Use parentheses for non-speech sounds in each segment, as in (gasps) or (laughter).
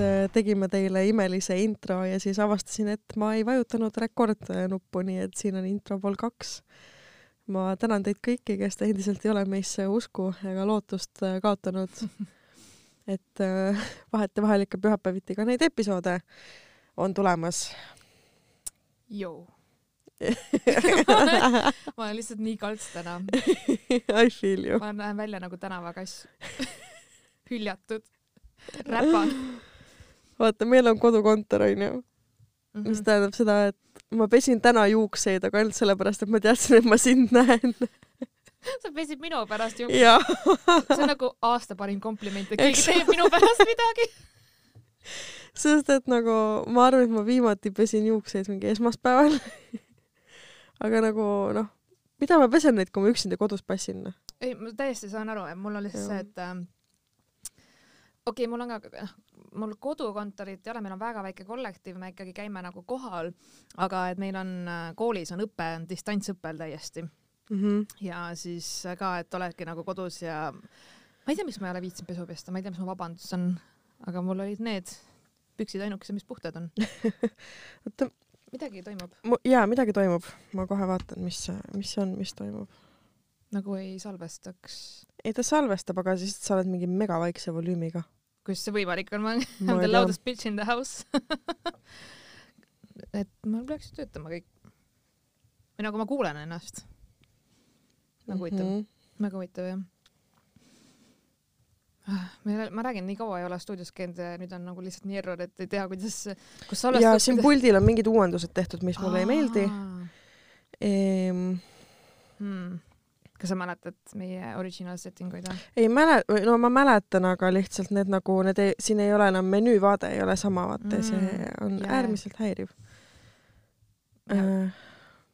äh, tegime teile imelise intro ja siis avastasin, et ma ei vajutanud rekordnuppu, nii et siin on intro pool kaks. ma tänan teid kõiki, kes te endiselt ei ole meisse usku ega lootust äh, kaotanud. (laughs) et äh, vahetevahel ikka pühapäeviti ka neid episoode on tulemas. Joo (laughs) ma olen lihtsalt nii kalts täna. I feel you. ma näen välja nagu tänavakass (laughs) hüljatud räpan. Vaata, meil on kodukontor, onju mm, Mhm. -hmm. mis tähendab seda, et ma pesin täna juukseid, aga ainult sellepärast, et ma teadsin, et ma sind näen. (laughs) sa pesid minu pärast ju. ja see on nagu aasta parim kompliment, et keegi teeb minu pärast midagi. (laughs) sest et nagu ma arvan, et ma viimati pesin juukseid mingi esmaspäeval. (laughs) aga nagu noh, mida ma pesen neid, kui ma üksinda kodus passin, noh. ei, ma täiesti saan aru, et mul on lihtsalt see, et ähm, okei okay,, mul on ka, noh, mul kodukontorit ei ole, meil on väga väike kollektiiv, me ikkagi käime nagu kohal, aga et meil on äh, koolis on õpe, on distantsõppel täiesti Mm -hmm. ja siis ka, et oledki nagu kodus ja ma ei tea, miks ma ei ole viitsinud pesu pesta, ma ei tea, mis mu vabandus on, aga mul olid need püksid ainukesed, mis puhtad on. (laughs) oota, midagi toimub, jaa, midagi toimub. ma kohe vaatan, mis, mis see on, mis toimub. nagu ei salvestaks. ei, ta salvestab, aga siis sa oled mingi megavaikse volüümiga. Kuidas see võimalik on, ma olen (laughs) the loudest bitch in the house (laughs) et mul peaks töötama kõik. või nagu ma kuulen ennast. nagu huvitav mm. -hmm. väga huvitav jah. meil, ma räägin, nii kaua ei ole stuudios käinud ja nüüd on nagu lihtsalt nii error, et ei tea, kuidas, kus salvestab. ja siin puldil on mingid uuendused tehtud, mis mulle ei meeldi ehm,. Hmm. Kas sa mäletad meie original setting uid või? ei mäleta, no ma mäletan, aga lihtsalt need nagu need siin ei ole enam menüüvaade ei ole sama, vaata ja see Mm, on jaa. äärmiselt häiriv. Äh,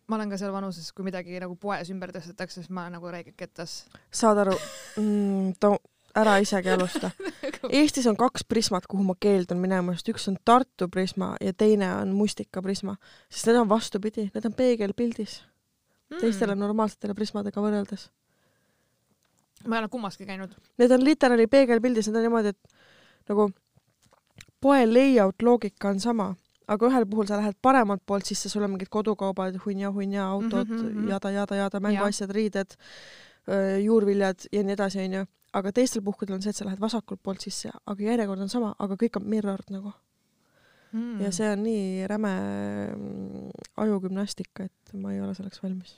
ma olen ka seal vanuses, kui midagi nagu poes ümber tõstetakse, siis ma olen nagu räige kettas. saad aru mm,, too, ära isegi alusta. (laughs) Eestis on kaks prismat, kuhu ma keeldun minemast, üks on Tartu prisma ja teine on Mustika prisma, sest need on vastupidi, need on peegelpildis. Teistele normaalsetele prismadega võrreldes. ma ei ole kummaski käinud. Need on literaali peegelpildis, need on niimoodi, et nagu poe layout loogika on sama, aga ühel puhul sa lähed paremalt poolt sisse, sul on mingid kodukaubad, hunnia-hunnia, autod mm, -hmm. jada, jada, jada, mänguasjad, riided, juurviljad ja nii edasi, onju. aga teistel puhkudel on see, et sa lähed vasakult poolt sisse, aga järjekord on sama, aga kõik on mirrored nagu. Mm. ja see on nii räme mm, ajugümnastika, et ma ei ole selleks valmis.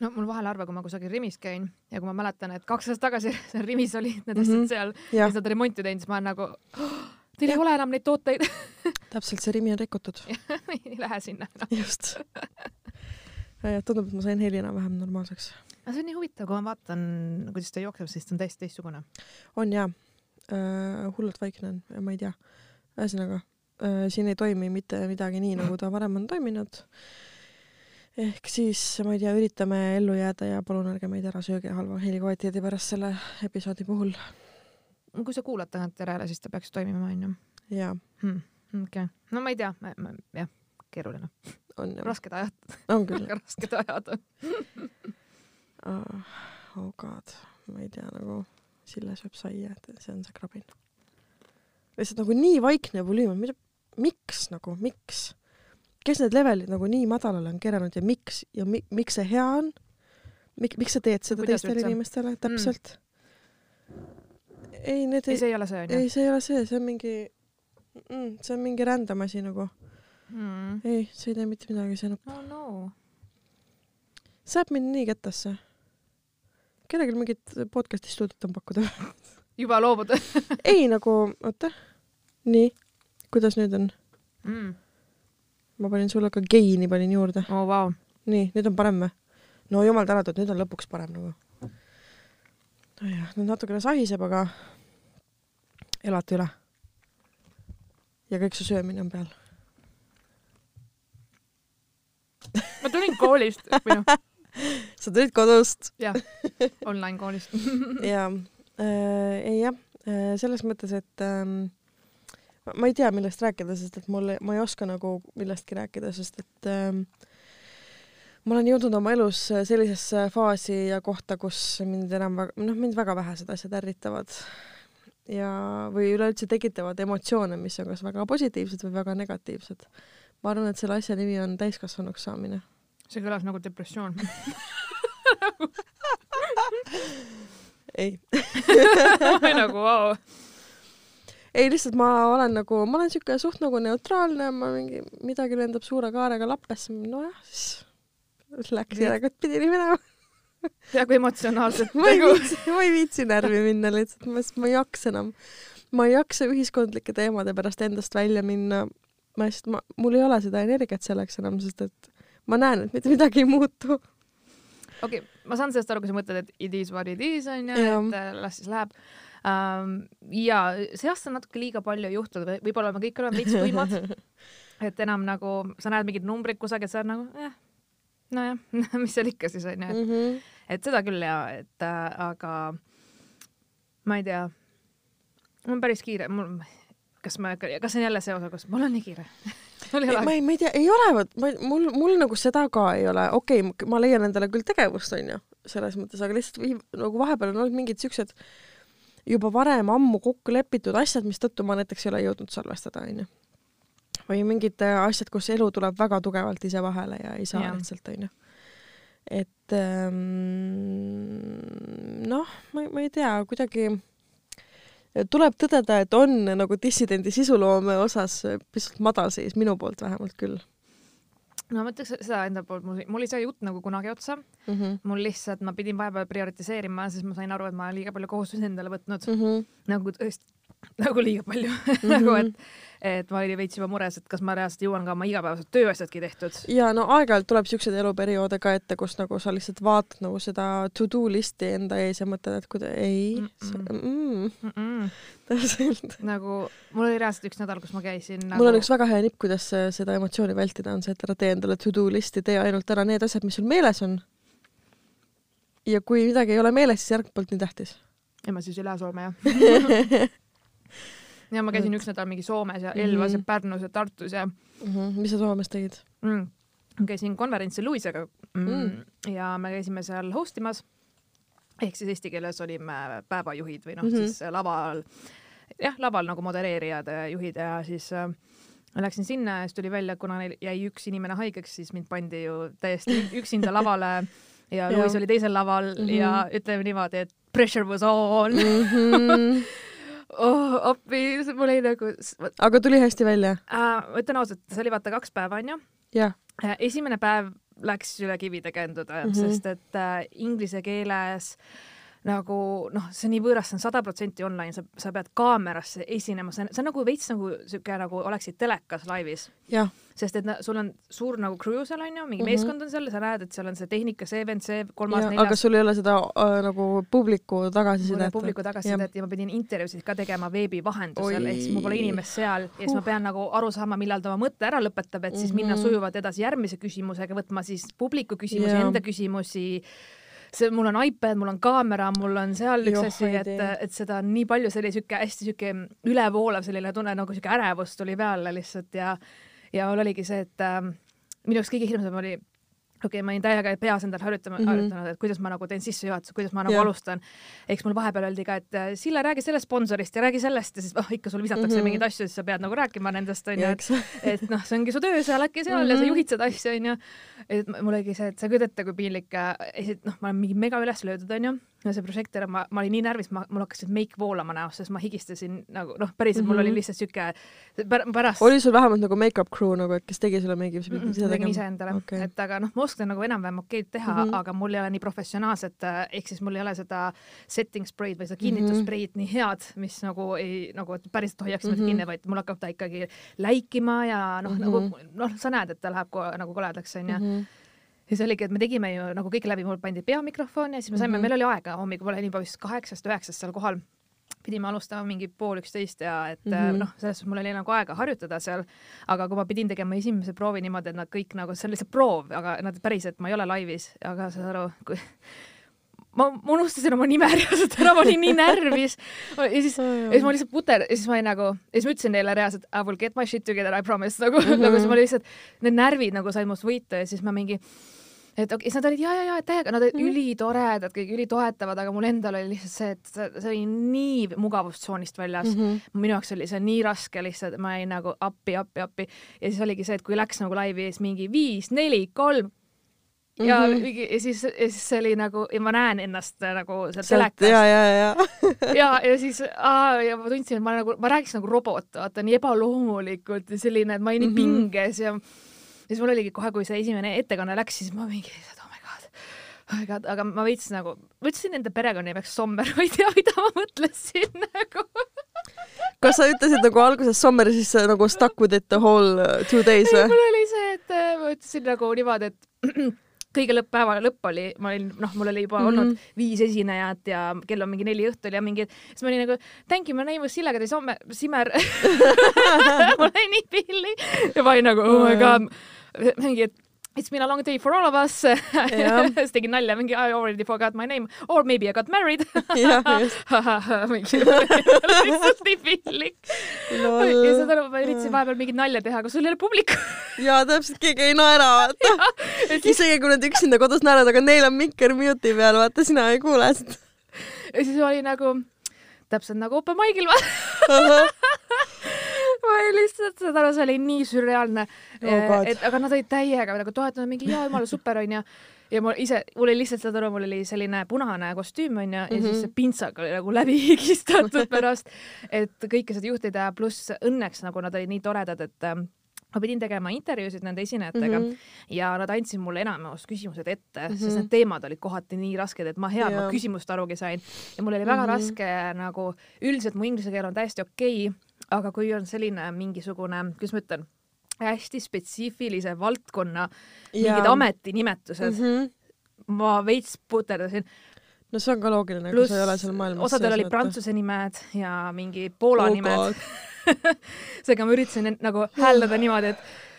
no mul vahel harva, kui ma kusagil Rimis käin ja kui ma mäletan, et kaks aastat tagasi (laughs) seal Rimis olid need asjad Mhm. seal ja siis, nad remonti teinud, siis ma olen nagu oh, teil ei ole enam neid tooteid (laughs) täpselt see Rimi on rikutud. (laughs) ei lähe sinna enam. just. tundub, et ma sain heli enam-vähem normaalseks. aga see on nii huvitav, kui ma vaatan, kuidas ta jookseb, siis ta on täiesti teistsugune. on jaa äh,, hullult vaikne on ja ma ei tea. ühesõnaga äh, siin ei toimi mitte midagi nii, nagu ta varem on toiminud. ehk siis ma ei tea, üritame ellu jääda ja palun ärge meid ära sööge halva helikvaliteedi pärast selle episoodi puhul. kui sa kuulad tagantjärele, siis ta peaks toimima, onju. jaa, okei okay., no ma ei tea, jah, keeruline, on jah, rasked ajad, on küll väga rasked ajad on. oh,. oh god, ma ei tea nagu Sille sööb saia, et see on see krabin. lihtsalt nagu nii vaikne volüüm, mida, miks nagu, miks? kes need levelid nagu nii madalale on keranud ja miks ja mi, miks see hea on? Mik, miks sa teed seda Kuidas teistele üldse? inimestele, täpselt mm.? ei, need ei, ei, see ei ole see, onju ei, see ei ole see, see on mingi mm,, see on mingi random asi nagu. mm.. ei, see ei tee mitte midagi, see nupp oh no. saab mind nii kettasse. kellelgi mingit podcast'i stuudiot on pakkuda? juba loobud ei nagu, oota, nii, kuidas nüüd on? mm.? ma panin sulle ka geini panin juurde, oh vau. nii, nüüd on parem või? no jumal tänatud, nüüd on lõpuks parem nagu. nojah, nüüd natukene sahiseb, aga elate üle. ja kõik su söömine on peal. ma tulin koolist või noh, (laughs) sa tulid kodust jah, (laughs) online koolist. ja äh, ei jah äh,, selles mõttes, et ähm, ma- ei tea, millest rääkida, sest et mul, ma ei oska nagu millestki rääkida, sest et ähm, ma olen jõudnud oma elus sellisesse faasi ja kohta, kus mind enam väga, noh, mind väga vähesed asjad ärritavad. ja, või üleüldse tekitavad emotsioone, mis on kas väga positiivsed või väga negatiivsed. ma arvan, et selle asja nimi on täiskasvanuks saamine. see kõlas nagu depressioon. (laughs) ei, (laughs) nagu vau. Ei lihtsalt ma olen nagu, ma olen siuke suht nagu neutraalne, ma mingi, midagi lendab suure kaarega lappesse, nojah, siis läks järelikult pidi nii minema. (laughs) peaaegu emotsionaalselt ma ei viitsi, ma ei viitsi närvi minna lihtsalt, ma, ma ei jaksa enam. ma ei jaksa ühiskondlike teemade pärast endast välja minna. ma lihtsalt, ma, mul ei ole seda energiat selleks enam, sest et ma näen, et mitte midagi ei muutu. okei okay,, ma saan sellest aru, kui sa mõtled, et it is what it is onju, et äh, las siis läheb. Ja see aasta natuke liiga palju juhtunud, võib-olla me kõik oleme veits tuimad, (laughs) et enam nagu sa näed mingit numbrit kusagil, sa oled nagu eh, nojah, (laughs) mis seal ikka siis onju, et Mhm. et seda küll ja, et äh, aga ma ei tea, mul on päris kiire, mul, kas ma, kas see on jälle see osa, kus mul on nii kiire? (laughs) Ma ei, ma ei tea, ei ole, vot ma, mul, mul nagu seda ka ei ole, okei okay,, ma leian endale küll tegevust, onju, selles mõttes, aga lihtsalt vii- nagu vahepeal on olnud mingid siuksed juba varem ammu kokku lepitud asjad, mistõttu ma näiteks ei ole jõudnud salvestada, onju. või mingid äh, asjad, kus elu tuleb väga tugevalt ise vahele ja ei saa Jah. lihtsalt, onju. et ähm, noh, ma, ma ei tea, kuidagi tuleb tõdeda, et on nagu dissidendi sisuloome osas pisut madalseis minu poolt vähemalt küll no ma ütleks seda enda poolt, mul, mul ei saa jutt nagu kunagi otsa, mm. -hmm. mul lihtsalt, ma pidin vahepeal prioritiseerima, siis ma sain aru, et ma olen liiga palju kohustusi endale võtnud Mm -hmm. nagu tõesti, (laughs) nagu liiga palju mm, -hmm. nagu et, et ma olin veits juba mures, et kas ma reaalselt jõuan ka oma igapäevased tööasjadki tehtud. ja no aeg-ajalt tuleb siukseid eluperioode ka ette, kus nagu sa lihtsalt vaatad nagu seda to-do listi enda ees ja mõtled, et kuida-, ei mm,, Mm (laughs) täpselt. nagu mul oli reaalselt üks nädal, kus ma käisin nagu... mul on üks väga hea nipp, kuidas seda emotsiooni vältida, on see, et ära tee endale to-do listi, tee ainult ära need asjad, mis sul meeles on. ja kui midagi ei ole meeles, siis järg polnud nii tähtis. ja ma siis üle Soome jah. (laughs) ja ma käisin üks nädal mingi Soomes ja Mhm. Elvas ja Pärnus ja Tartus ja mis sa Soomes tegid? mm, käisin konverentsil Luisega mm, Mm. mm. ja me käisime seal host imas ehk siis eesti keeles olime päevajuhid või noh mm Mhm. -hmm. siis laval jah laval nagu modereerijad ja juhid ja siis äh, ma läksin sinna ja siis tuli välja, kuna neil jäi üks inimene haigeks, siis mind pandi ju täiesti üksinda lavale (laughs) ja. Luis oli teisel laval mm Mhm. -hmm. ja ütleme niimoodi, et pressure was on Mhm. (laughs) oh, appi, mul oli nagu aga tuli hästi välja? ma ütlen ausalt, see oli vaata kaks päeva onju jah. Äh, esimene päev läks üle kivide käänduda mm. -hmm. sest et äh, inglise keeles nagu noh, see on nii võõras, see on sada protsenti online, sa, sa pead kaamerasse esinema, see on, see on nagu veits nagu siuke nagu oleksid telekas laivis, sest et na- sul on suur nagu crew seal onju, mingi mm. -hmm. meeskond on seal ja sa näed, et seal on see tehnika, see vend, see kolmas, aga neljas. sul ei ole seda äh, nagu publiku tagasisidet? publiku tagasisidet ja ma pidin intervjuusid ka tegema veebi vahendusel, ehk siis mul pole inimest seal ja siis ma Huh. pean nagu aru saama, millal ta oma mõtte ära lõpetab, et siis minna Mhm. sujuvalt edasi järgmise küsimusega, võtma siis publiku küsimusi Jaa. enda küsimusi. see, mul on iPad, mul on kaamera, mul on seal üks Joh, asi, et et seda on nii palju, see oli siuke hästi siuke ülevoolav selline tunne nagu siuke ärevus tuli peale lihtsalt ja ja mul oligi see, et äh, minu jaoks kõige hirmsam oli okei okay,, ma olin täiega peas endal harjutama mm, Mhm. -hmm. harjutanud, et kuidas ma nagu teen sissejuhatuse, kuidas ma nagu yeah. alustan. eks mul vahepeal öeldi ka, et äh, Sille, räägi sellest sponsorist ja räägi sellest ja siis oh, ikka sul visatakse mm. -hmm. mingeid asju, siis sa pead nagu rääkima nendest onju, et et noh, see ongi su töö seal äkki seal mm -hmm. ja sa Mhm. juhid seda asja onju. et mul oligi see, et sa ei kujuta ette, kui piinlik, noh, ma olen mingi mega üles löödud onju ja see prožektor, ma, ma olin nii närvis, ma, mul hakkas meik voolama näost, sest ma higistasin nagu noh, päriselt mul Mhm. oli lihtsalt siuke pär, pärast oli sul vähemalt nagu make-up crew nagu, et kes tegi sulle meigi? Mm, ma tegin iseendale Okei. okay., et aga noh, ma oskan nagu enam-vähem okeid teha mm, Mhm. -hmm. aga mul ei ole nii professionaalset, ehk siis mul ei ole seda setting spray'd või seda Mhm. kinnitusspreid mm -hmm. nii head, mis nagu ei nagu päriselt hoiaks mind mm Mhm. -hmm. kinni, vaid mul hakkab ta ikkagi läikima ja noh mm, Mhm. -hmm. nagu noh, sa näed, et ta läheb nagu koledaks onju mm. Mhm. -hmm. See oligi, et me tegime ju nagu kõik läbi, mul pandi peamikrofon ja siis me saime mm. -hmm. meil oli aega hommikul olin juba vist kaheksast-üheksast seal kohal pidime alustama mingi pool üksteist ja et mm. -hmm. noh, selles suhtes mul oli nagu aega harjutada seal, aga kui ma pidin tegema esimese proovi niimoodi, et nad kõik nagu, see on lihtsalt proov, aga nad päriselt, ma ei ole laivis, aga saad aru, kui ma, ma unustasin oma nime reaalselt ära, (laughs) ma olin nii närvis ja siis, ja siis ma lihtsalt puter- ja siis ma olin nagu, ja siis ma ütlesin neile reaalselt I will get my shit together, I promise nagu mm, Mhm. -hmm. nagu siis ma lihtsalt, need närvid nagu said must võita ja siis ma mingi et okei okay,, nad olid ja, ja, ja täiega, nad olid mm Mhm. -hmm. ülitoredad, kõik ülitoetavad, aga mul endal oli lihtsalt see, et see, see oli nii mugavustsoonist väljas mm. Mhm. -hmm. minu jaoks oli see nii raske lihtsalt, ma jäin nagu appi, appi, appi ja siis oligi see, et kui läks nagu laivi ees mingi viis, neli, kolm ja mm. -hmm. mingi ja siis, ja siis see oli nagu ja ma näen ennast äh, nagu seal sealt telekas (laughs) ja, ja, ja. ja, ja siis aa, ja ma tundsin, et ma nagu, ma rääkisin nagu robot, vaata nii ebaloomulikult ja selline, et ma olin nii Mhm. pinges ja ja siis mul oligi kohe, kui see esimene ettekanne läks, siis ma mingi, oh my god, oh my god, aga ma veits nagu, ma ütlesin enda perekonnanimeks Sommer, (laughs) ma ei tea, mida ma mõtlesin nagu. kas sa ütlesid nagu alguses Sommer, siis nagu stuck with it the whole uh, two days või? mul oli see, et äh, ma ütlesin nagu niimoodi, et (clears throat) kõige lõpppäeva lõpp oli, ma olin, noh, mul oli juba mm. -hmm. olnud viis esinejat ja kell on mingi neli õhtul ja mingi, siis ma olin nagu thank you, my name was Sille-Kadri Somme, Simmer. (laughs) (laughs) mul oli nii pilli ja ma olin nagu oh my god, mingi, et It's been a long day for all of us. siis tegin nalja mingi I already forgot my name or maybe I got married. lihtsalt nii pillik. ja saad aru, ma üritasin vahepeal mingit nalja teha, aga sul ei ole publikut. (laughs) jaa, täpselt, keegi ei naera, vaata. (laughs) isegi kui nad üksinda kodus naeravad, aga neil on mikker mute'i peal, vaata, sina ei kuule seda. ja siis oli nagu täpselt nagu open mic'il (laughs) ma lihtsalt, saad aru, see oli nii sürreaalne Oh God. et aga nad olid täiega nagu toetanud mingi jaa jumala super onju ja mul ise, mul oli lihtsalt, saad aru, mul oli selline punane kostüüm onju ja mm -hmm. siis see pintsak oli nagu läbi (laughs) higistatud pärast, et kõike seda juhtida, pluss õnneks nagu nad olid nii toredad, et ähm, ma pidin tegema intervjuusid nende esinejatega mm Mhm. -hmm. ja nad andsid mulle enamus küsimused ette mm, -hmm. Mhm. sest need teemad olid kohati nii rasked, et ma hea, et ma küsimust arugi sain ja mul oli väga mm Mhm. -hmm. raske nagu, üldiselt mu inglise keel on täiesti okei okay,, aga kui on selline mingisugune, kuidas ma ütlen, hästi spetsiifilise valdkonna mingid ametinimetused mm, -hmm. ma veits puterdasin, no see on ka loogiline, kui sa ei ole seal maailmas osadel olid. prantsuse nimed ja mingi Poola Oh nimed (laughs) seega ma üritasin nagu hääldada niimoodi, et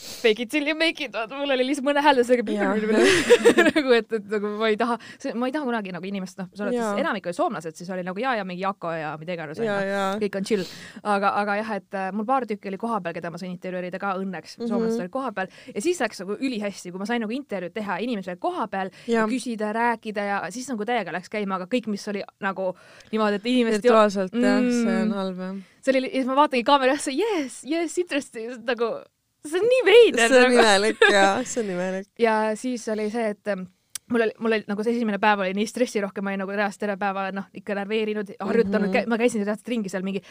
fake it till you make it, vaata mul oli lihtsalt mõne hääldusega (laughs) nagu, et, et nagu ma ei taha, ma ei taha kunagi nagu inimest, noh, selles Jaa. mõttes enamik oli soomlased, siis oli nagu ja, ja mingi Jako ja mida iganes ja. kõik on chill, aga, aga jah, et äh, mul paar tükki oli kohapeal, keda ma sain intervjueerida ka õnneks mm. -hmm. soomlased olid kohapeal ja siis läks nagu ülihästi, kui ma sain nagu intervjuud teha, inimesed olid kohapeal küsida, rääkida ja siis nagu täiega läks käima, aga kõik, mis oli nagu niimoodi, et inimesed virtuaalselt jah, see on Mm. halb jah. see oli, siis ma vaatangi kaamerasse, yes, yes, interesting, nagu see on nii veider see on nagu. imelik ja see on imelik. (laughs) ja siis oli see, et ähm, mul oli, mul oli nagu see esimene päev oli nii stressirohke, ma olin nagu reaalselt terve päeva noh, ikka närveerinud, harjutanud mm. -hmm. ma käisin reaalselt ringi seal mingi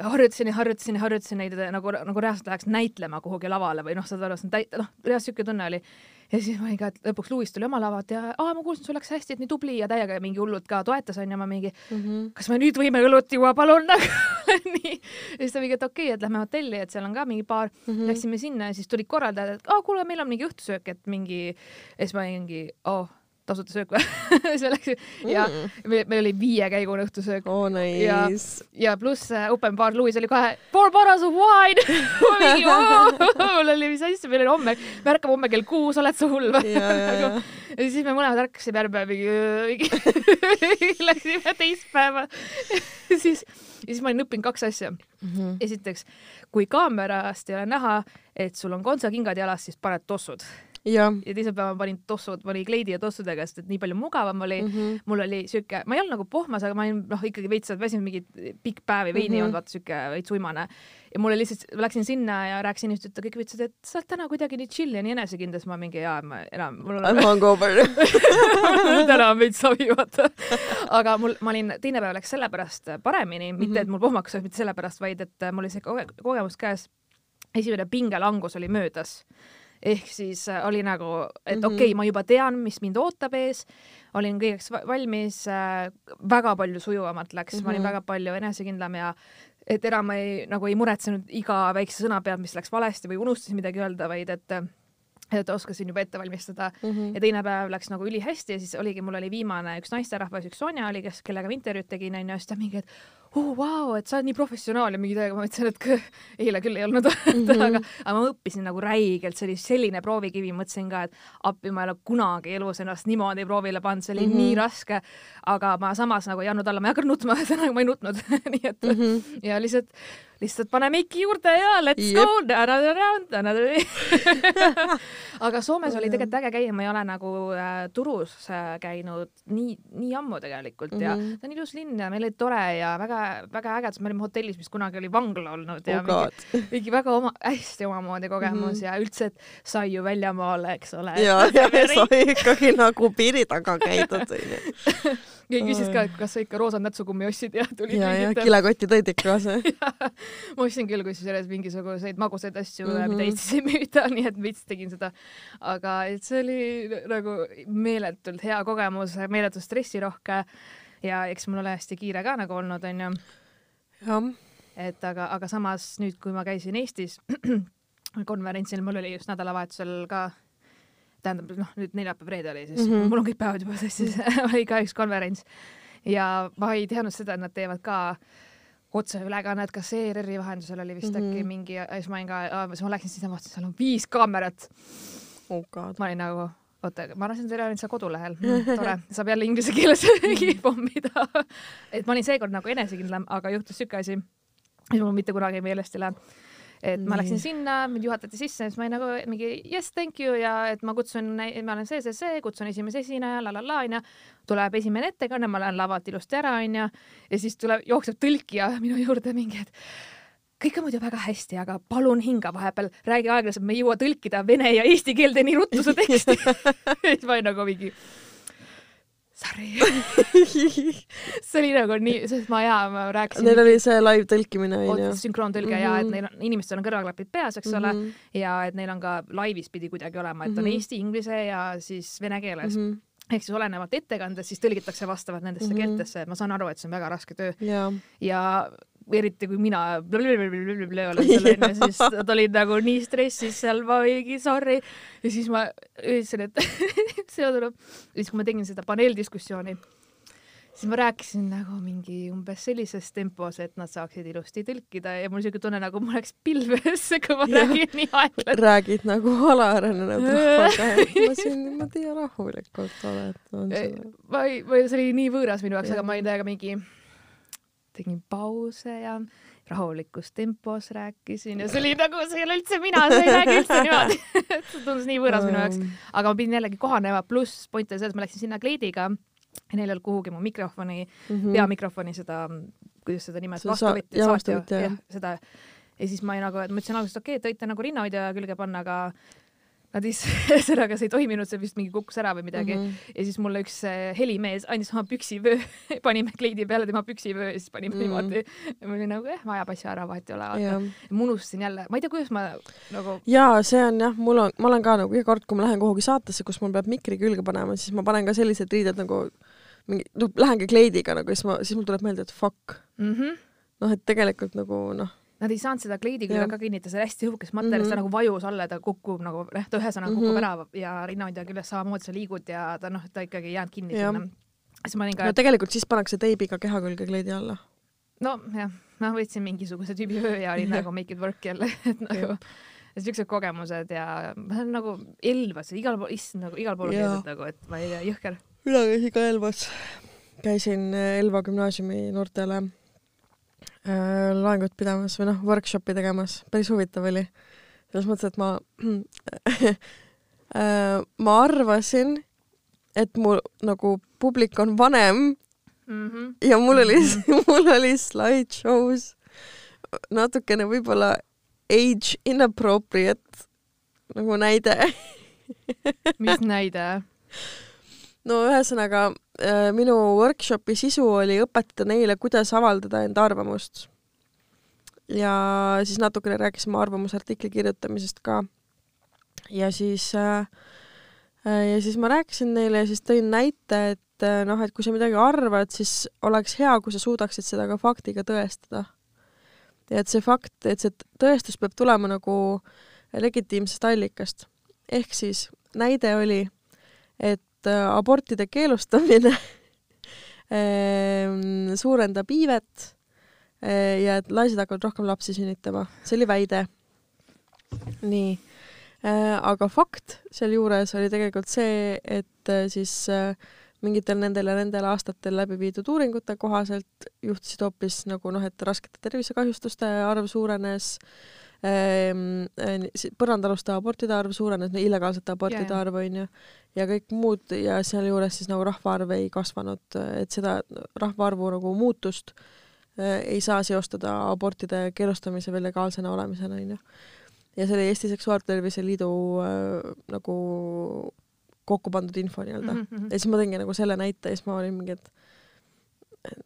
harjutasin ja harjutasin ja harjutasin neid nagu, nagu reaalselt läheks näitlema kuhugi lavale või noh, saad aru, see on täit-, noh, reaalselt siuke tunne oli. Ja siis ma et lõpuks Luis tuli oma lavalt ja aa, ma kuulsin, sul läks hästi, et nii tubli ja täiega mingi hullult ka toetas onju, ma mingi kas me nüüd võime õlut juua, palun (laughs) nagu nii. ja siis ta mingi, et okei okay,, et lähme hotelli, et seal on ka mingi baar mm. -hmm. Läksime sinna ja siis tulid korraldajad, et aa, kuule, meil on mingi õhtusöök, et mingi, ja siis ma mingi, oh, tasuta söök või? (laughs) Läksime ja meil, meil oli viiekäigune õhtusöök oh ja nice. ja pluss äh, open bar Louis oli kohe four bottles of wine! (laughs) (laughs) Mul oli mis asja meil oli homme me ärkame homme kell kuus oled sa hull või? Ja, ja, ja. ja siis me mõlemad ärkasime järgmine päev läksime teist päeva. Ja siis ja siis ma olin õppinud kaks asja. Mhm. esiteks kui kaamerast ei ole näha et sul on kontsakingad jalas siis paned tossud jah. ja teisel päeval panin tossud panin kleidi ja tossudega sest et nii palju mugavam oli mm. Mhm. -hmm. mul oli siuke, ma ei olnud nagu pohmas, aga ma olin noh, ikkagi veits väsinud mingi pikk päev ja veini Mhm. ei olnud, vaata siuke veits uimane. ja mul oli lihtsalt, läksin sinna ja rääkisin inimestele, kõik ütlesid, et sa oled täna kuidagi nii chill ja nii enesekindel, siis ma mingi jaa, ma enam, mul I m on hungover. (laughs) täna on veits savi, vaata. aga mul, ma olin, teine päev läks sellepärast paremini, mitte et mul pohmakas oleks, mitte sellepärast, vaid et mul oli see koge- kogemus käes. esimene pingelangus oli möödas ehk siis äh, oli nagu, et Mhm. okei okay,, ma juba tean, mis mind ootab ees, olin kõigeks va- valmis äh,, väga palju sujuvamalt läks mm, -hmm. ma olin Mhm. väga palju enesekindlam ja et enam ei, nagu ei muretsenud iga väikse sõna pealt, mis läks valesti või unustasin midagi öelda, vaid et et oskasin juba ette valmistada Mhm. ja teine päev läks nagu ülihästi ja siis oligi, mul oli viimane üks naisterahvas, üks Sonja oli, kes, kellega ma intervjuud tegin, onju, siis ta mingi, et oh, vau, et sa oled nii professionaal ja mingi täiega, ma ütlesin, et kõ- eile küll ei olnud (laughs) mm. -hmm. aga, aga ma õppisin nagu räigelt, see oli selline proovikivi, mõtlesin ka, et appi, ma ei ole kunagi elus ennast niimoodi proovile pannud, see oli mm. -hmm. nii raske, aga ma samas nagu ei andnud alla, ma ei hakanud nutma, (laughs) ühesõnaga ma ei nutnud (laughs) nii et mm. -hmm. ja lihtsalt lihtsalt pane meiki juurde ja let's Jep. go another round, another aga Soomes oli tegelikult äge käia, ma ei ole nagu äh, Turus äh, käinud nii, nii ammu tegelikult ja Mhm. ta on ilus linn ja meil oli tore ja väga-väga äge, sest me olime hotellis, mis kunagi oli vangla olnud ja oh mingi, (laughs) mingi väga oma, hästi omamoodi kogemus mm. -hmm. ja üldse, et sai ju väljamaale, eks ole. ja, ja sai ikkagi nagu piiri taga käidud onju. (laughs) keegi küsis ka, et kas sa ikka roosad nätsukummi ostsid ja (laughs) tulid ja, ja mingite- kilekotti tõid ikka kaasa. (laughs) ma ostsin küll kusjuures mingisuguseid magusaid asju mm. -hmm. mida Eestis ei müüda, (laughs) nii et veits tegin seda. aga et see oli nagu meeletult hea kogemus, meeletult stressirohke ja eks mul ole hästi kiire ka nagu olnud, onju. jah, et aga, aga samas nüüd, kui ma käisin Eestis (clears throat) konverentsil, mul oli just nädalavahetusel ka tähendab noh, nüüd neljapäev-reede oli siis mm, Mhm. -hmm. mul on kõik päevad juba sassis (laughs) oli ka üks konverents ja ma ei teadnud seda, et nad teevad ka otseülekannet, kas ERR-i vahendusel oli vist mm -hmm. Mhm. äkki mingi, ja siis ma olin ka, siis ma läksin sinna, vaatasin, seal on viis kaamerat. oh ma olin nagu, oota, ma arvasin, et teil oli seal kodulehel (laughs) mm,, tore, saab jälle inglise keeles mingi pommida. et ma olin seekord nagu enesekindlam, aga juhtus siuke asi, mis mul mitte kunagi meelest ei lähe et ma läksin sinna, mind juhatati sisse, siis ma olin nagu mingi yes thank you ja et ma kutsun, ma olen see, see, see, kutsun esimese esineja la la la onju. tuleb esimene ettekanne, ma lähen lavalt ilusti ära onju ja siis tuleb, jookseb tõlkija minu juurde mingi, et kõik on muidu väga hästi, aga palun hinga vahepeal, räägi aeglaselt, me ei jõua tõlkida vene ja eesti keelde nii ruttu su teksti. (laughs) siis ma olin nagu mingi sorry. (laughs) see oli nagu nii, sest ma ja ma rääkisin. Neil oli see live tõlkimine onju. sünkroontõlge mm -hmm. ja et Mhm. neil on, inimestel on kõrvaklapid peas, eks ole mm, Mhm. -hmm. ja et neil on ka laivis pidi kuidagi olema, et on mm Mhm. -hmm. eesti, inglise ja siis vene keeles mm. Mhm. -hmm. ehk siis olenevalt ettekandest siis tõlgitakse vastavalt nendesse mm Mhm. -hmm. keeltesse, et ma saan aru, et see on väga raske töö jaa, ja eriti kui mina (laughs) olen seal onju, siis nad olid nagu nii stressis seal, ma oligi sorry ja siis ma ütlesin, et (laughs) see tuleb, siis kui ma tegin seda paneeldiskussiooni, siis ma rääkisin nagu mingi umbes sellises tempos, et nad saaksid ilusti tõlkida ja mul siuke tunne, nagu mul oleks pilvesse, kui ma Jah. räägin nii aeglaselt. räägid nagu alaarenenud rahvaga, ma siin niimoodi rahulikult olen, ma ei, ma ei, see oli nii võõras minu jaoks, aga Jah. ma olin täiega mingi, tegin pause ja rahulikus tempos rääkisin ja (laughs) see oli nagu, see ei ole üldse mina, see ei räägi üldse niimoodi. (laughs) see tundus nii võõras minu jaoks, aga ma pidin jällegi kohanema, pluss point oli selles, ma läksin sinna kleidiga ja neil ei olnud kuhugi mu mikrofoni mm, -hmm. peamikrofoni seda, kuidas seda sa- vastuvõtja, jah. jah, seda. ja siis ma olin nagu, et ma ütlesin alguses, et okei okay,, et võite nagu rinnahoidja külge panna, aga nad siis, ühesõnaga see ei toiminud, see vist mingi kukkus ära või midagi mm. -hmm. ja siis mulle üks eh, helimees andis oma püksivöö, (laughs) panime kleidi peale tema püksivöö ja siis panime mm. -hmm. niimoodi. ja ma olin nagu, eh, ajab asja ära, vahet ei ole, vaata jah, ma unustasin jälle, ma ei tea, kuidas ma nagu jaa, see on jah, mul on, ma olen ka nagu iga kord, kui ma lähen kuhugi saatesse, kus mul peab mikri külge panema, siis ma panen ka sellised riided nagu mingi, noh, lähengi kleidiga nagu, siis ma, siis mul tuleb meelde, et fuck, mm. -hmm. noh, et tegelikult nagu noh, Nad ei saanud seda kleidi külge ka kinnitada, see oli hästi õhukest materjalist mm, -hmm. ta Mhm. nagu vajus alla ja ta kukub nagu, noh, ta ühesõnaga kukub Mhm. mm -hmm. ära ja rinnahoidja küljes samamoodi sa liigud ja ta noh, ta ikkagi ei jäänud kinni Jah. sinna. siis ma olin ka no, tegelikult siis pannakse teibiga keha külge kleidi alla. nojah, ma võtsin mingisuguse tüübi öö ja olin nagu make it work jälle, (laughs) et nagu siuksed kogemused ja ma olen nagu Elvas igal pool, issand nagu igal pool on käidud nagu, et ma ei tea, jõhker. mina käisin ka Elvas, käisin Elva gümnaasiumi noortele äh, loengut pidamas või noh, workshopi tegemas, päris huvitav oli. selles mõttes, et ma (clears throat) äh,, ma arvasin, et mu nagu publik on vanem Mm -hmm. ja mul oli, (laughs) mul oli slideshow's natukene võib-olla age inappropriate nagu näide mis näide? (laughs) no ühesõnaga äh, minu workshopi sisu oli õpetada neile, kuidas avaldada enda arvamust. ja siis natukene rääkisime arvamusartikli kirjutamisest ka. ja siis äh, ja siis ma rääkisin neile ja siis tõin näite, et äh, noh, et kui sa midagi arvad, siis oleks hea, kui sa suudaksid seda ka faktiga tõestada. ja et see fakt, et see tõestus peab tulema nagu legitiimsest allikast. ehk siis näide oli, et äh, abortide keelustamine (laughs) ähm, suurendab iivet äh, ja et naised hakkavad rohkem lapsi sünnitama, see oli väide. nii, aga fakt sealjuures oli tegelikult see, et äh, siis äh, mingitel nendel ja nendel aastatel läbi viidud uuringute kohaselt juhtisid hoopis nagu noh, et raskete tervisekahjustuste arv suurenes ehm,, põrandaaluste abortide arv suurenes, illegaalsete abortide arv onju, ja kõik muud ja sealjuures siis nagu rahvaarv ei kasvanud, et seda rahvaarvu nagu muutust äh, ei saa seostada abortide keelustamise või legaalsena olemisena onju. ja see oli Eesti Seksuaaltervise Liidu äh, nagu kokku pandud info nii-öelda mm. -hmm. ja siis ma tõingi nagu selle näite ja siis ma olin mingi, et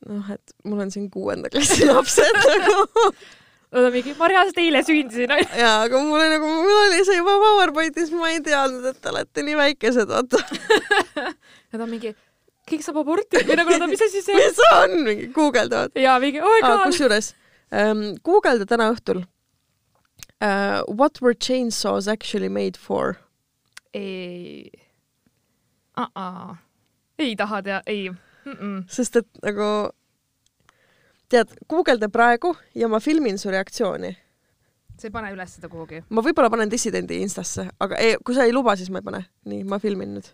noh, et mul on siin kuuenda klassi lapsed nagu (laughs) On mingi, ma reaalselt eile sündisin. (laughs) jaa, aga mul oli nagu, mul oli see juba PowerPointis, ma ei teadnud, et te olete nii väikesed, vaata. (laughs) Nad on mingi, keegi saab aborti või nagu nad on, mis asi see on? mis see on, mingi guugeldavad. jaa, mingi, oh my god. kusjuures um, guugelda täna õhtul uh,. What were chainsaws actually made for? ei uh. -uh. ei taha tea, ei mm. -mm. sest et nagu tead, guugelda praegu ja ma filmin su reaktsiooni. sa ei pane üles seda kuhugi? ma võib-olla panen dissidendi Instasse, aga ei, kui sa ei luba, siis ma ei pane. nii, ma filmin nüüd.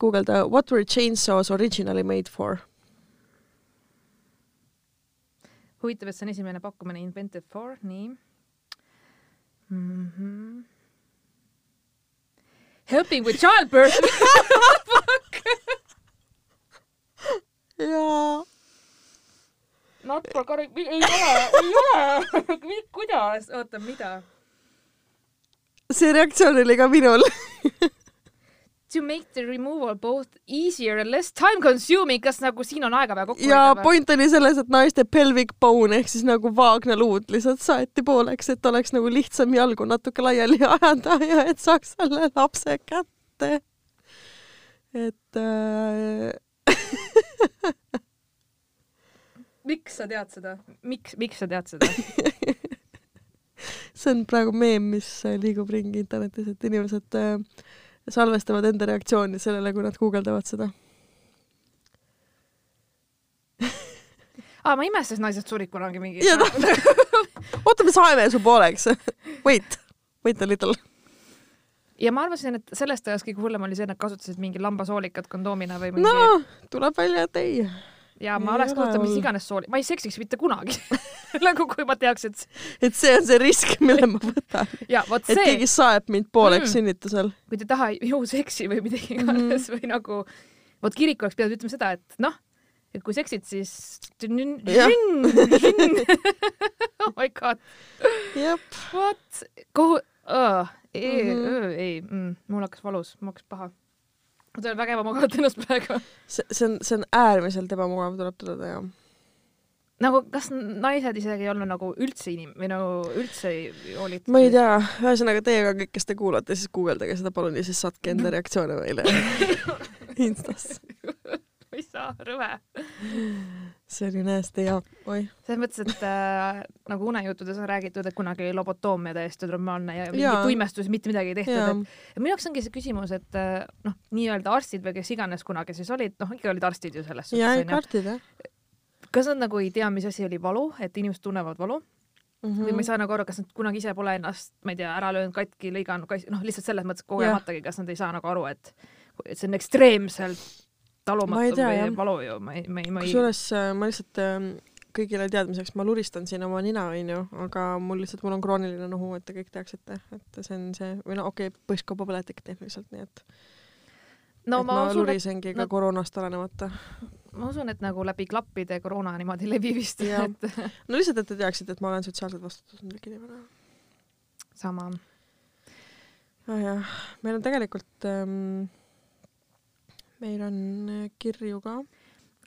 guugelda What were chainsaws originally made for? huvitav, et see on esimene pakkumine Invented for, nii mm. -hmm. Helping with childbirth (laughs) jaa. Not for correct, ei ole, ei ole. (laughs) kuidas, oota, mida? see reaktsioon oli ka minul (laughs) To make the removal both easier and less time consuming, kas nagu siin on aega vaja kokku hoida? ja point oli selles, et naiste pelvic bone ehk siis nagu vaagnaluud lihtsalt saeti pooleks, et oleks nagu lihtsam jalgu natuke laiali ajada (laughs) ja et saaks selle lapse kätte. et äh, miks sa tead seda, miks, miks sa tead seda (laughs) see on praegu meem, mis liigub ringi internetis, et inimesed äh, salvestavad enda reaktsiooni sellele, kui nad guugeldavad seda aa, ma imestasin, naised surid kunagi mingi. (laughs) oota, me saime su pooleks. Wait, wait a little. ja ma arvasin, et sellest ajast kõige hullem oli see, et nad kasutasid mingi lambasoolikat kondoomina või mingi. no, tuleb välja, et ei ja ma ei oleks kasutanud mis iganes sooli, ma ei seksiks mitte kunagi (laughs) nagu kui ma teaks, et et see on see risk, mille ma võtan. et see... keegi saeb mind pooleks mm. sünnitusel. kui te taha jõuseksi või midagi mhm. iganes mm. või nagu, vot kirik oleks pidanud ütlema seda, et noh, et kui seksid, siis (laughs) oh my god. What? kuhu uh,? ei -hmm. ei mm,, mul hakkas valus, mul hakkas paha ma tunnen väga ebamugavalt ennast praegu. see, see on, see on äärmiselt ebamugav, tuleb tõdeda, jah. nagu kas naised isegi ei olnud nagu üldse inim- või nagu üldse ei hoolitud? ma ei tea, ühesõnaga teie ka kõik, kes te kuulate, siis guugeldage seda palun ja siis saatke enda reaktsioone meile (laughs) Instas ma ei saa, rõve see oli näesti hea, oih. selles mõttes, et äh, nagu unejuttudes on räägitud, et kunagi oli lobotoomia täiesti normaalne ja mingit tuimestust mitte midagi ei tehtud, et minu jaoks ongi see küsimus, et äh, noh, nii-öelda arstid või kes iganes kunagi siis olid, noh, ikka olid arstid ju selles suhtes. jaa, ikka arstid, jah. kas nad nagu ei tea, mis asi oli valu, et inimesed tunnevad valu? Mm -hmm. või ma ei saa nagu aru, kas nad kunagi ise pole ennast, ma ei tea, ära löönud, katki lõiganud, noh, lihtsalt selles mõttes kogematagi, kas nad ei saa nagu aru, et, et see on ekstreemselt talumatu tea, või valu ju, ma ei, ma ei, ma ei. kusjuures äh, ma lihtsalt ähm, kõigile teadmiseks, ma luristan siin oma nina, onju, aga mul lihtsalt, mul on krooniline nohu, et te kõik teaksite, et see on see, või no okei okay,, põskkauapõletik tehniliselt, nii et no, et ma, ma usun, lurisengi et... ka no, koroonast olenemata. ma usun, et nagu läbi klappide koroona niimoodi levi vist, et no lihtsalt, et te teaksite, et ma olen sotsiaalselt vastutustundlik inimene. sama oh,. jah, meil on tegelikult ähm, meil on äh, kirju ka.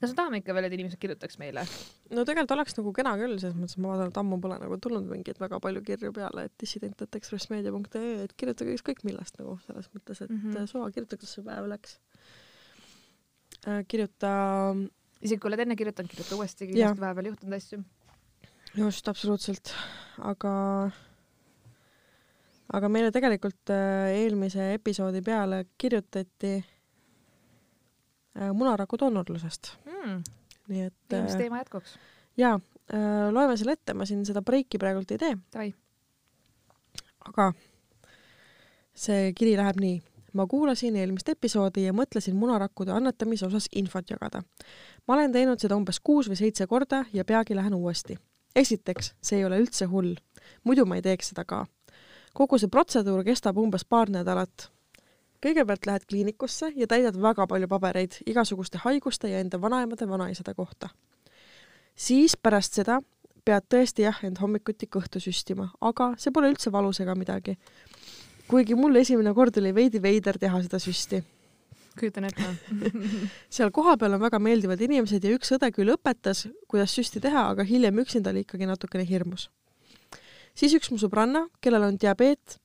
kas me tahame ikka veel, et inimesed kirjutaks meile? no tegelikult oleks nagu kena küll, selles mõttes, ma vaatan, et ammu pole nagu tulnud mingeid väga palju kirju peale, et dissident.ekspressmeedia.ee, et kirjutage ükskõik millest nagu selles mõttes, et mm -hmm. suva, kirjuta, kuidas see päev läks äh,. kirjuta. isegi kui oled enne kirjutanud, kirjuta uuesti, kindlasti vahepeal juhtunud asju. just, absoluutselt, aga aga meile tegelikult äh, eelmise episoodi peale kirjutati Äh, munaraku doonorlusest mm.. nii et. eelmise teema jätkuks. jaa äh,, loeme selle ette, ma siin seda breiki praegult ei tee. aga see kiri läheb nii. ma kuulasin eelmist episoodi ja mõtlesin munarakkude annetamise osas infot jagada. ma olen teinud seda umbes kuus või seitse korda ja peagi lähen uuesti. esiteks, see ei ole üldse hull. muidu ma ei teeks seda ka. kogu see protseduur kestab umbes paar nädalat. Kõigepealt lähed kliinikusse ja täidad väga palju pabereid igasuguste haiguste ja enda vanaemade, vanaisade kohta. siis pärast seda pead tõesti jah, end hommikuti kõhtu süstima, aga see pole üldse valus ega midagi kuigi mul esimene kord oli veidi veider teha seda süsti. kujutan ette (laughs) seal kohapeal on väga meeldivad inimesed ja üks õde küll õpetas, kuidas süsti teha, aga hiljem üksinda oli ikkagi natukene hirmus. siis üks mu sõbranna, kellel on diabeet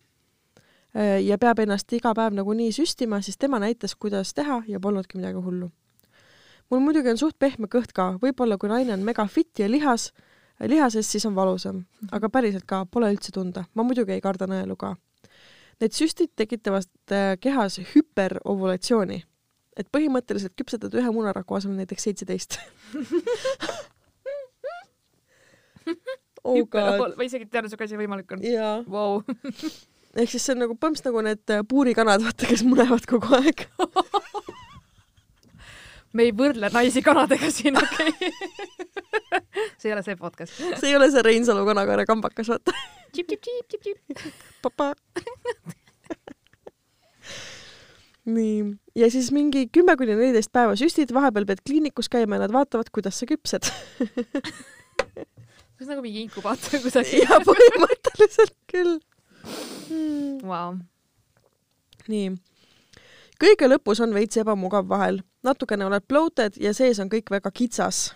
ja peab ennast iga päev nagunii süstima, siis tema näitas, kuidas teha ja polnudki midagi hullu. mul muidugi on suht pehme kõht ka, võib-olla kui naine on mega fit ja lihas, lihases, siis on valusam, aga päriselt ka pole üldse tunda. ma muidugi ei karda nõelu ka Need süstid tekitavad äh, kehas hüperovulatsiooni, et põhimõtteliselt küpsetad ühe munaraku asemel näiteks seitseteist (laughs) oh ma isegi ei teadnud, siuke asi võimalik on. jaa wow. (laughs) ehk siis see on nagu põhimõtteliselt nagu need äh, puurikanad, vaata, kes munevad kogu aeg (laughs) me ei võrdle naisi kanadega siin, okei okay. (laughs) see ei ole see podcast. see ei ole see Reinsalu kanakaare kambakas, vaata. (laughs) papa nii, ja siis mingi kümme kuni neliteist päeva süstid, vahepeal pead kliinikus käima ja nad vaatavad, kuidas sa küpsed see on nagu mingi inkubaator kusagil. jaa, põhimõtteliselt küll mm.. Wow. nii kõige lõpus on veits ebamugav vahel, natukene oled bloated ja sees on kõik väga kitsas.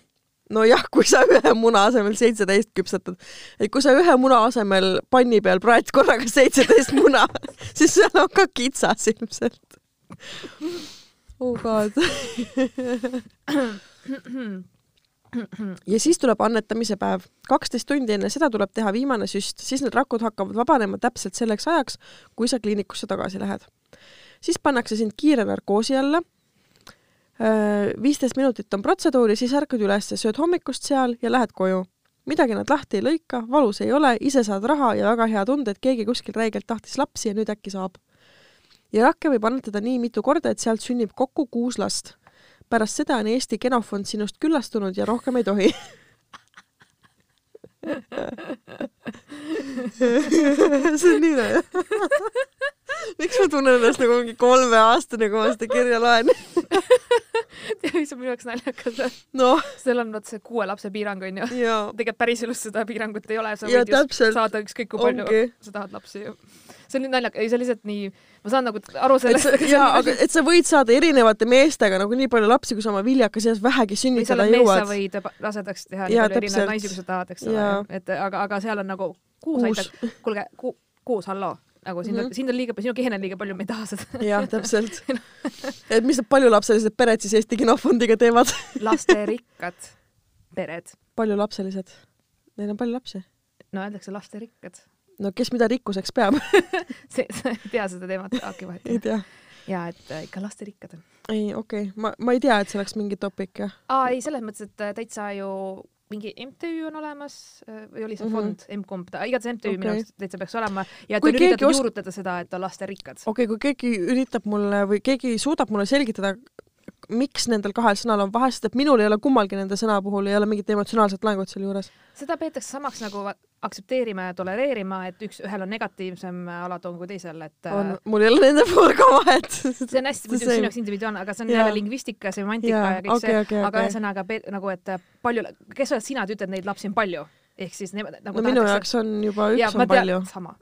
nojah, kui sa ühe muna asemel seitseteist küpsetad, et kui sa ühe muna asemel panni peal praed korraga seitseteist muna, (laughs) siis seal on ka kitsas ilmselt. oh god (coughs) (coughs) (coughs) ja siis tuleb annetamise päev. kaksteist tundi enne seda tuleb teha viimane süst, siis need rakud hakkavad vabanema täpselt selleks ajaks, kui sa kliinikusse tagasi lähed siis pannakse sind kiire narkoosi alla. viisteist minutit on protseduur ja siis ärkad üles, sööd hommikust seal ja lähed koju. midagi nad lahti ei lõika, valus ei ole, ise saad raha ja väga hea tunde, et keegi kuskil räigelt tahtis lapsi ja nüüd äkki saab. ja rakke võib annetada nii mitu korda, et sealt sünnib kokku kuus last. Pärast seda on Eesti genofond sinust küllastunud ja rohkem ei tohi see on nii hea miks ma tunnen ennast nagu mingi kolmeaastane, kui ma seda kirja loen tead, mis on minu jaoks naljakas või no.? seal on vot see kuue lapse piirang onju. tegelikult päriselus seda piirangut ei ole, sa võid ja, just saada ükskõik kui palju Ongi. sa tahad lapsi ju. See on nii naljakas, ei see on lihtsalt nii, ma saan nagu aru sellest. jaa, aga et sa võid saada erinevate meestega nagu nii palju lapsi, kui sa oma viljakas eas vähegi sünnitada jõuad. võid rasedaks teha nii palju erinevaid naisi, kui sa tahad, eks ole, et aga, aga seal on nagu kuus, aitab, kuulge ku,, kuus, halloo nagu sind mm, -hmm. sind on liiga, sinu keene on liiga palju, me ei taha seda. jah, täpselt (laughs) (laughs) et mis need paljulapselised pered siis Eesti Genofondiga teevad (laughs) lasterikkad pered. paljulapselised? Neil on palju lapsi? no öeldakse lasterikkad. No kes mida rikkuseks peab (laughs) see, sa ei tea seda teemat, Aaki vahet. ei tea. ja et äh, ikka lasterikkad on. ei, okei okay., ma, ma ei tea, et see oleks mingi topik, jah. aa, ei, selles mõttes, et äh, täitsa ju mingi MTÜ on olemas äh, või oli see mm -hmm. fond, M-kumb, igatahes MTÜ okay. minu arust täitsa peaks olema ja et kui on üritatud os... juurutada seda, et on lasterikkad. okei okay,, kui keegi üritab mulle või keegi suudab mulle selgitada, miks nendel kahel sõnal on vahe, sest et minul ei ole kummalgi nende sõna puhul ei ole mingit emotsionaalset laengut sealjuures. seda peetakse samaks nagu aktsepteerima ja tolereerima, et üks, ühel on negatiivsem alatoon kui teisel, et on, mul ei ole nende puhul ka vahet. see on hästi (laughs) muidugi sinu jaoks individuaalne, aga see on ja. jälle lingvistika, semantika ja, ja kõik okay, see okay,, aga ühesõnaga okay. nagu, et palju, kes oled sina, et ütled, neid lapsi on palju ehk siis nemad nagu no minu jaoks on juba üks ja, on palju. sama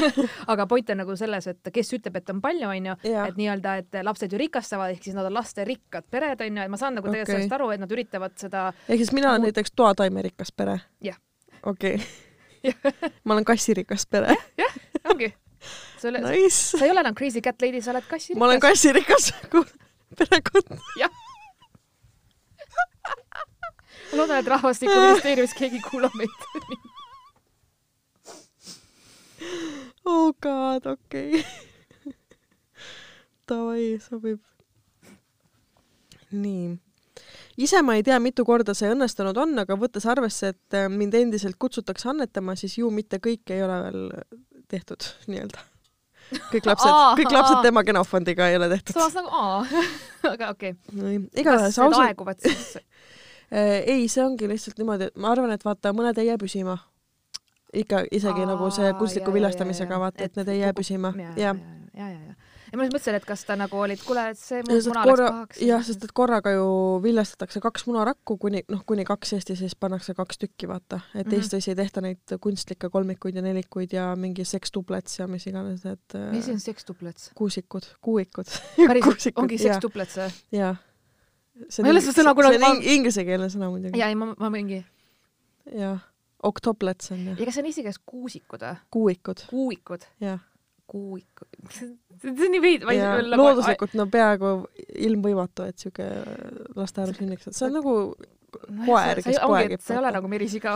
(laughs) aga point on nagu selles, et kes ütleb, et on palju, onju, et nii-öelda, et lapsed ju rikastavad, ehk siis nad on lasterikkad pered, onju, et ma saan nagu tegelikult okay. sellest aru, et nad üritavad seda ehk siis mina olen nagu... näiteks toataimerikas pere? jah. okei (laughs) ma olen kassirikas pere jah, ongi. sa ei ole enam crazy cat lady, sa oled kassirikas. ma olen kassirikas (laughs) perekond. jah ma loodan, et Rahvastikuministeeriumis keegi kuulab meid oh god, okei okay. Davai, sobib. nii. ise ma ei tea, mitu korda see õnnestunud on, aga võttes arvesse, et äh, mind endiselt kutsutakse annetama, siis ju mitte kõik ei ole veel tehtud nii-öelda. kõik lapsed kõik lapsed aa. tema genofondiga ei ole tehtud. samas nagu aa, (laughs) aga okei okay.. igatahes ausalt, aeguvad siis? ei, see ongi lihtsalt niimoodi, et ma arvan, et vaata, mõned ei jää püsima. ikka isegi nagu see Aa, kunstliku viljastamisega vaata, et need ei jää püsima ja, ja ja, ja, ja, ma just mõtlesin, et kas ta nagu olid, kuule, et see muna korra läks, pahaks. jah, sest et korraga ju viljastatakse kaks munarakku kuni noh, kuni kaks Eestis ja siis pannakse kaks tükki, vaata. et Mhm. Eestis ei tehta neid kunstlikke kolmikuid ja nelikuid ja mingi sekstuplets ja mis iganes need äh, mis on sekstuplets? kuusikud, kuuikud. (laughs) päriselt ongi sekstuplets või? jaa. Ma ei ole seda sõna kunagi- see on ing- inglisekeelne sõna muidugi. ja ei, ma, ma mingi, jah. oktoplets on ju, ja kas see on eesti keeles kuusikud või? kuuikud, kuuikud, jah. kuuikud, (laughs) see on nii nagu looduslikult no peaaegu ilmvõimatu, et siuke lasteaias sünniks, see on nagu koer, kes poegib, see ei ole nagu merisiga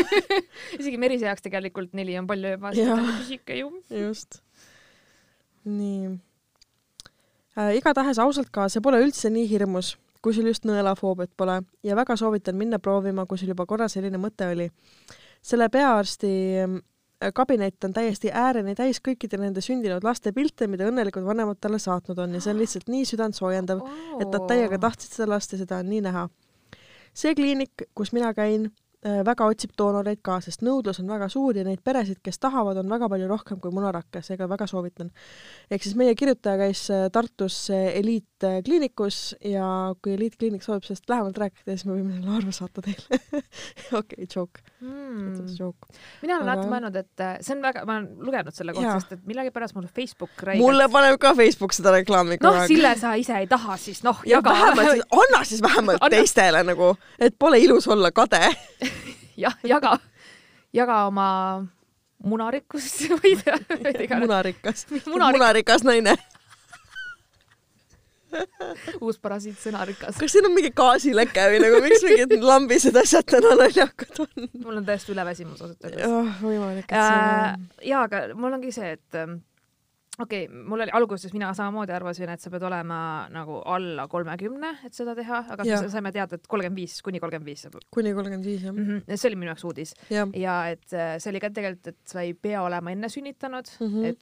(laughs) isegi merise jaoks tegelikult neli on palju juba, pisike ju. just. nii. Igatahes ausalt ka, see pole üldse nii hirmus, kui sul just nõelafoobiat pole ja väga soovitan minna proovima, kui sul juba korra selline mõte oli. selle peaarsti äh, kabinet on täiesti ääreni täis kõikide nende sündinud laste pilte, mida õnnelikud vanemad talle saatnud on ja see on lihtsalt nii südantsoojendav, et nad täiega tahtsid seda last ja seda on nii näha. see kliinik, kus mina käin, väga otsib doonoreid ka, sest nõudlus on väga suur ja neid peresid, kes tahavad, on väga palju rohkem kui munarakke, seega väga soovitan. ehk siis meie kirjutaja käis äh, Tartus äh, eliitkliinikus ja kui eliitkliinik soovib sellest lähemalt rääkida, siis me võime selle arve saata teile. (laughs) okei, joke, mm.. mina olen alati Aga- mõelnud, et äh, see on väga, ma olen lugenud selle kohta, sest et millegipärast mul Facebook mulle paneb ka Facebook seda reklaami kogu noh, aeg. Sille, sa ise ei taha, siis noh, ja jaga. anna siis vähemalt (laughs) Anna. teistele nagu, et pole ilus olla kade. (laughs) (laughs) jah, jaga, jaga oma munarikkust (laughs) või munarikas, Munarik- munarikas naine. (laughs) uus parasiit sõnarikas. kas siin on mingi gaasileke või nagu miks mingid lambised asjad täna naljakad on? mul on täiesti üleväsimus ausalt öeldes. jah, võimalik, et Äh, see jaa, aga mul ongi see, et ähm, okei okay,, mul oli alguses, mina samamoodi arvasin, et sa pead olema nagu alla kolmekümne, et seda teha, aga Jah. siis saime teada, et kolmkümmend viis kuni kolmkümmend viis kuni kolmkümmend viis jah mm. -hmm. see oli minu jaoks uudis jah, ja et äh, see oli ka tegelikult, et sa ei pea olema enne sünnitanud mm. -hmm. et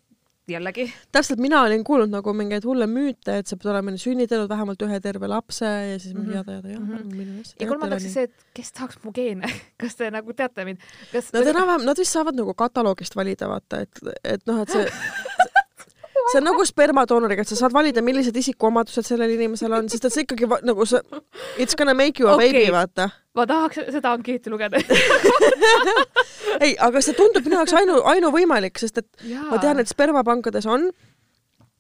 jällegi täpselt mina olin kuulnud nagu mingeid hulle müüte, et sa pead olema sünnitanud vähemalt ühe terve lapse ja siis mingi Mhm. jada jada jah mm -hmm. ja kolmandaks siis see, et kes tahaks mu geene, (laughs) kas te nagu teate mind, kas Nad enam-vähem, nad vist saavad nagu kataloogist valida, vaata, et, et noh, et see (laughs) (laughs) see on nagu spermadoonoriga, et sa saad valida, millised isikuomadused sellel inimesel on, sest et see ikkagi nagu see it's gonna make you a Okei. baby, vaata. ma tahaks seda ankeeti lugeda (laughs) ei, aga see tundub minu jaoks ainu, ainuvõimalik, sest et ma tean, et spermapankades on,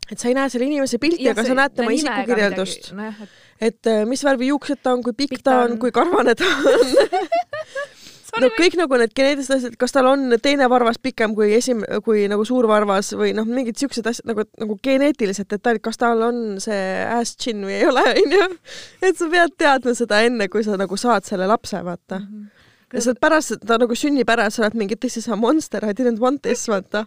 et sa ei näe selle inimese pilti, aga sa näed tema isikukirjeldust. nojah, et et äh, mis värvi juuksed ta on, kui pikk ta on., kui karvane ta on. (laughs) no kõik nagu need geneetilised asjad, kas tal on teine varvas pikem kui esim-, kui nagu suur varvas või noh, mingid siuksed asjad nagu, nagu geneetilised detailid, kas tal on see ass chin või ei ole, onju. et sa pead teadma seda enne, kui sa nagu saad selle lapse, vaata. ja sa pärast, ta nagu sünnib ära, sa oled mingi this is a monster, I didn't want this, vaata.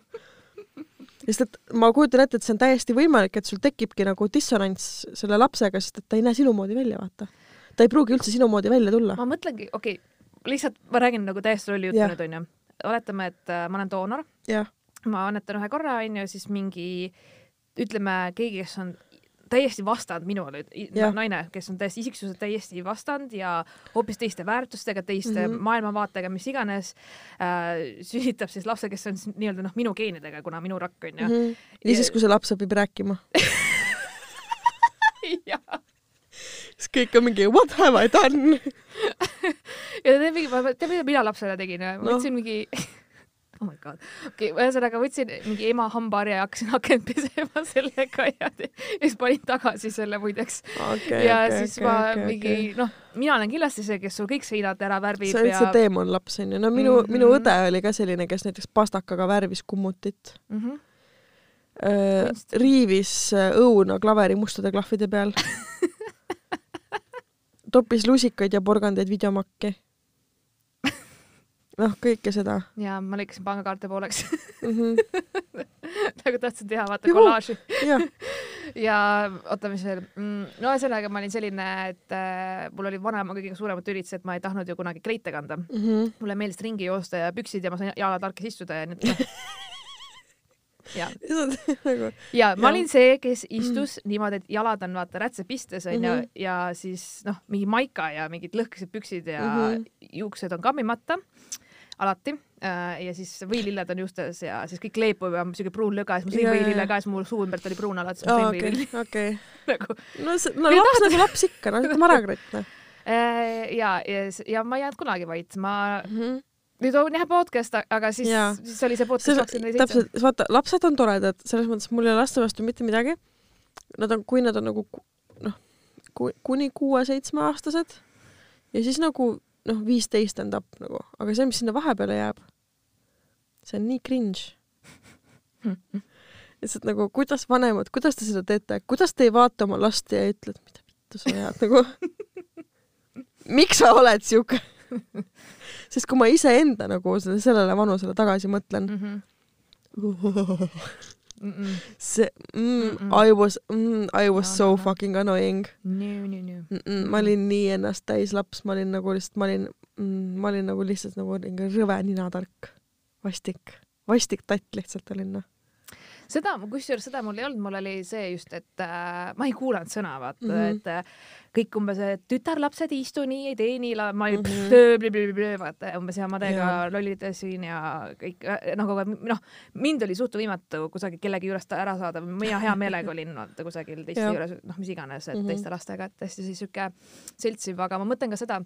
sest et ma kujutan ette, et see on täiesti võimalik, et sul tekibki nagu dissonants selle lapsega, sest et ta ei näe sinu moodi välja, vaata. ta ei pruugi üldse sinu moodi välja tulla. ma mõtlengi, okei okay,, lihtsalt ma räägin nagu täiesti lolli juttu nüüd onju. oletame, et äh, ma olen doonor, ma annetan ühe korra onju, siis mingi ütleme keegi, kes on täiesti vastand minule, naine, kes on täiesti isiksuselt täiesti vastand ja hoopis teiste väärtustega, teiste mm. -hmm. maailmavaatega, mis iganes äh,, sünnitab siis lapse, kes on nii-öelda noh, minu geenidega, kuna minu rakk onju mm. Mhm. ja siis, kui see laps õpib rääkima, (laughs) -hmm. siis kõik on mingi what have I done? (laughs) (laughs) ja ta teeb mingi, tead, mida mina lapsele tegin või? ma Noh. võtsin mingi (laughs) oh my god, okei okay, (laughs) ühesõnaga võtsin mingi ema hambaharja ja hakkasin akent pesema sellega ja, ja siis panin tagasi selle muideks okay, ja siis ma mingi noh, mina olen kindlasti see, kes sul kõik seinad ära värvib see olid ja see teemonlaps onju, no minu mm. -hmm. minu õde oli ka selline, kes näiteks pastakaga värvis kummutit mm. -hmm. äh, riivis äh, õuna klaveri mustade klahvide peal. Toppis lusikaid ja porgandeid videomakki. (laughs) noh, kõike seda ja ma lõikasin pangakaarte pooleks mm. -hmm. nagu tahtsin teha vaata kollaaži (laughs) ja oota, mis veel mm,, no ühesõnaga ma olin selline, et äh, mul oli vanema kõige suuremad üritused, ma ei tahtnud ju kunagi kleite kanda mm -hmm. mulle meeldis ringi joosta ja püksid ja ma sain jalad harkis istuda ja nii noh, (laughs) ja, (laughs) nagu ja ma olin see, kes istus niimoodi, et jalad on vaata rätsepistes onju mm. -hmm. ja siis noh, mingi maika ja mingid lõhkised püksid ja mm. -hmm. juuksed on kammimata alati äh, ja siis võililled on juustes ja siis kõik leepub ja siuke pruun lõga ja siis ma sõin ja. võilille ka ja siis mul suu ümbert oli pruun alati, siis ma sõin okei võililli, okei (laughs) nagu no see no laps nagu laps ikka noh ütleme ärakratt noh (laughs) Äh, ja, ja, ja ma ei jäänud kunagi vait, ma Mhm. Nüüd on jah podcast, aga siis siis oli see podcast kakskümmend seitse. täpselt vaata lapsed on toredad selles mõttes mul ei ole laste vastu mitte midagi. Nad on kui nad on nagu noh ku- kuni kuue-seitsmeaastased ja siis nagu noh viisteist end up nagu. Aga see mis sinna vahepeale jääb see on nii cringe. (laughs) Lihtsalt nagu kuidas vanemad kuidas te seda teete? Kuidas te ei vaata oma last ja ei ütle et mida vittu sa ajad nagu? (laughs) Miks sa oled siuke (laughs) sest kui ma iseenda nagu selle- sellele vanusele tagasi mõtlen see mm, Mm-mm. I was mm, I was No, so no, no. fucking annoying. Nii, nii, nii. mm -mm, ma olin nii ennast täis laps ma olin nagu lihtsalt ma olin mm, ma olin nagu lihtsalt nagu rõve ninatark. Vastik. Vastik tatt lihtsalt olin noh seda, kusjuures seda mul ei olnud, mul oli see just, et äh, ma ei kuulanud sõna, vaata mm. -hmm. et äh, kõik umbes, et tütarlapsed ei istu nii, ei tee nii, ma Mhm. mm -hmm. vaata umbes ja ma teiega Jaa. lollitasin ja kõik äh, nagu noh, mind oli suht võimatu kusagil kellegi juurest ära saada, mina hea meelega olin vaata kusagil teiste juures, noh, mis iganes, et Mhm. teiste lastega, et hästi siis sihuke seltsiv, aga ma mõtlen ka seda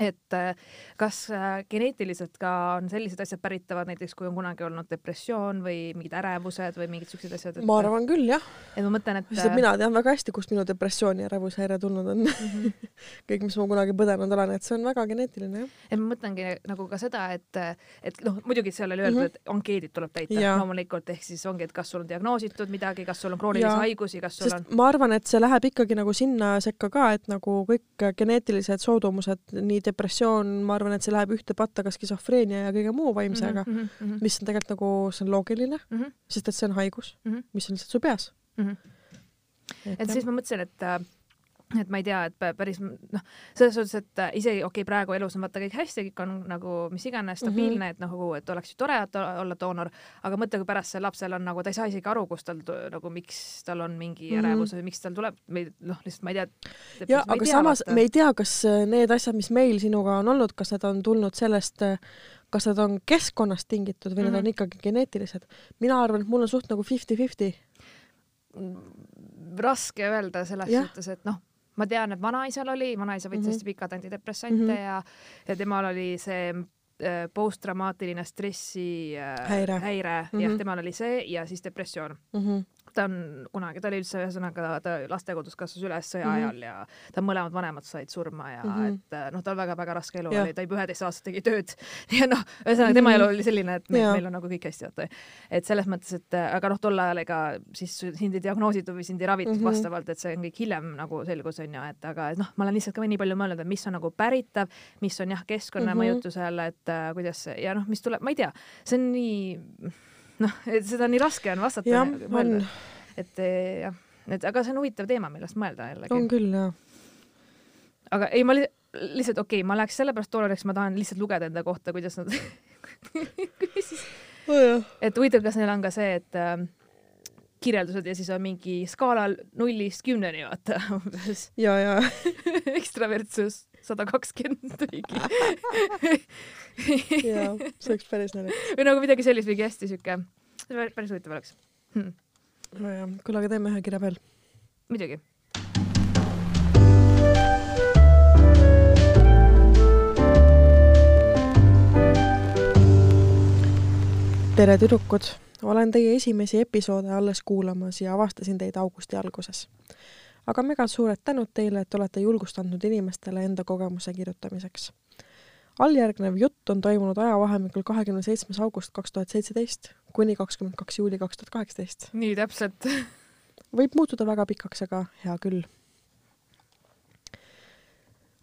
et äh, kas äh, geneetiliselt ka on sellised asjad päritavad, näiteks kui on kunagi olnud depressioon või mingid ärevused või mingid siuksed asjad, et ma arvan küll jah et ma mõtlen, et sest et mina tean väga hästi kust minu depressiooni ja rävushäire tulnud on Mhm. (laughs) kõik mis ma kunagi põdenud olen et see on väga geneetiline jah et ma mõtlengi nagu ka seda, et, et noh, muidugi seal oli öeldud mm, -hmm. et ankeedid tuleb täita loomulikult, ehk siis ongi, et kas sul on diagnoositud midagi, kas sul on kroonilisi haigusi, kas sul sest on ma arvan et see läheb ikkagi nagu sinna sekka ka et nagu kõik geneetilised soodumused nii depressioon ma arvan et see läheb ühte patta ka skisofreenia ja kõige muu vaimsega mm. -hmm. mis on tegelikult nagu see on loogiline Mm -hmm. sest et see on haigus Mhm. mis on lihtsalt su peas Mm -hmm. et siis ma mõtlesin, et äh, et ma ei tea, et pä- päris noh, selles suhtes, et äh, isegi okei okay,, praegu elus on vaata kõik hästi, kõik on nagu mis iganes stabiilne Mhm. mm, -hmm. et nagu, et oleks ju tore et olla doonor, aga mõtle, kui pärast see lapsel on nagu, ta ei saa isegi aru, kus tal nagu, miks tal on mingi Mhm. ärevus või miks tal tuleb noh, lihtsalt ma ei tea. ja aga samas me ei tea kas äh, need asjad mis meil sinuga on olnud kas need on tulnud sellest äh, kas need on keskkonnast tingitud või mm -hmm. Mhm. on ikkagi geneetilised mina arvan et mul on suht nagu fifty-fifty raske öelda selles suhtes, et noh, ma tean, et vanaisal oli, vanaisa võttis Mhm. hästi pikalt antidepressante mm. -hmm. ja, ja temal oli see äh, posttraumaatiline stressi äh, Häire. häire mm, -hmm. Mhm. jah, temal oli see ja siis depressioon mm. -hmm. Ta on kunagi, ta oli üldse ühesõnaga, ta lastekodus kasvas üles sõja Mhm. ajal ja ta mõlemad vanemad said surma ja mm. -hmm. et äh, noh, tal väga-väga raske elu Jah. oli, ta juba üheteist aastat tegi tööd (laughs) ja noh, ühesõnaga tema Mhm. elu oli selline, et meil, Jaa. meil on nagu kõik hästi, vaata. et selles mõttes, et äh, aga noh, tol ajal ega siis sind ei diagnoositud või sind ei ravitud mm. -hmm. vastavalt, et see on kõik hiljem nagu selgus, onju, et aga noh, ma olen lihtsalt ka nii palju mõelnud, et mis on nagu päritav, mis on jah, keskkonna Mhm. mm -hmm. mõjutusel, et äh, kuidas ja noh, mis tuleb, ma ei tea, see on nii noh, et seda on nii raske on vastata ja mõelda. on. Et eh, jah, et aga see on huvitav teema, millest mõelda jällegi. On. küll jah. Aga ei, ma li lihtsalt okei okay,, ma läheks sellepärast doolariks, ma tahan lihtsalt lugeda enda kohta, kuidas nad siis, (laughs) oh, et huvitav, kas neil on ka see, et äh, kirjeldused ja siis on mingi skaalal nullist kümneni, vaata (laughs) umbes. Ja ja (laughs) ekstravertsus sada kakskümmend mingi ja see oleks päris naljakas või nagu midagi sellist, mingi hästi sihuke, päris huvitav oleks. Hm,. nojah kuule aga teeme ühe kirja veel. Muidugi. tere tüdrukud olen teie esimesi episoode alles kuulamas ja avastasin teid augusti alguses aga mega suured tänud teile et olete julgust andnud inimestele enda kogemuse kirjutamiseks alljärgnev jutt on toimunud ajavahemikul kahekümne seitsmes august kaks tuhat seitseteist kuni kakskümmend kaks juuli kaks tuhat kaheksateist nii täpselt. (laughs) võib muutuda väga pikaks, aga hea küll.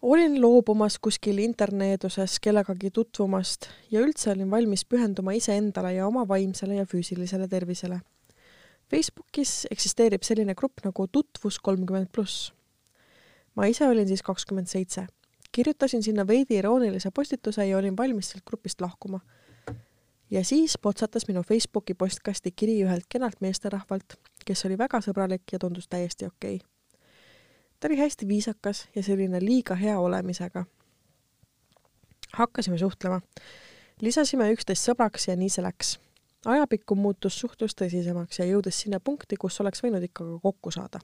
olin loobumas kuskil interneeduses kellegagi tutvumast ja üldse olin valmis pühenduma iseendale ja oma vaimsele ja füüsilisele tervisele. Facebookis eksisteerib selline grupp nagu tutvus kolmkümmend pluss. ma ise olin siis kakskümmend seitse. kirjutasin sinna veidi iroonilise postituse ja olin valmis sealt grupist lahkuma. ja siis potsatas minu Facebooki postkasti kiri ühelt kenalt meesterahvalt, kes oli väga sõbralik ja tundus täiesti okei okay. ta oli hästi viisakas ja selline liiga hea olemisega. hakkasime suhtlema, lisasime üksteist sõbraks ja nii see läks. Ajapikku muutus suhtlus tõsisemaks ja jõudes sinna punkti, kus oleks võinud ikka ka kokku saada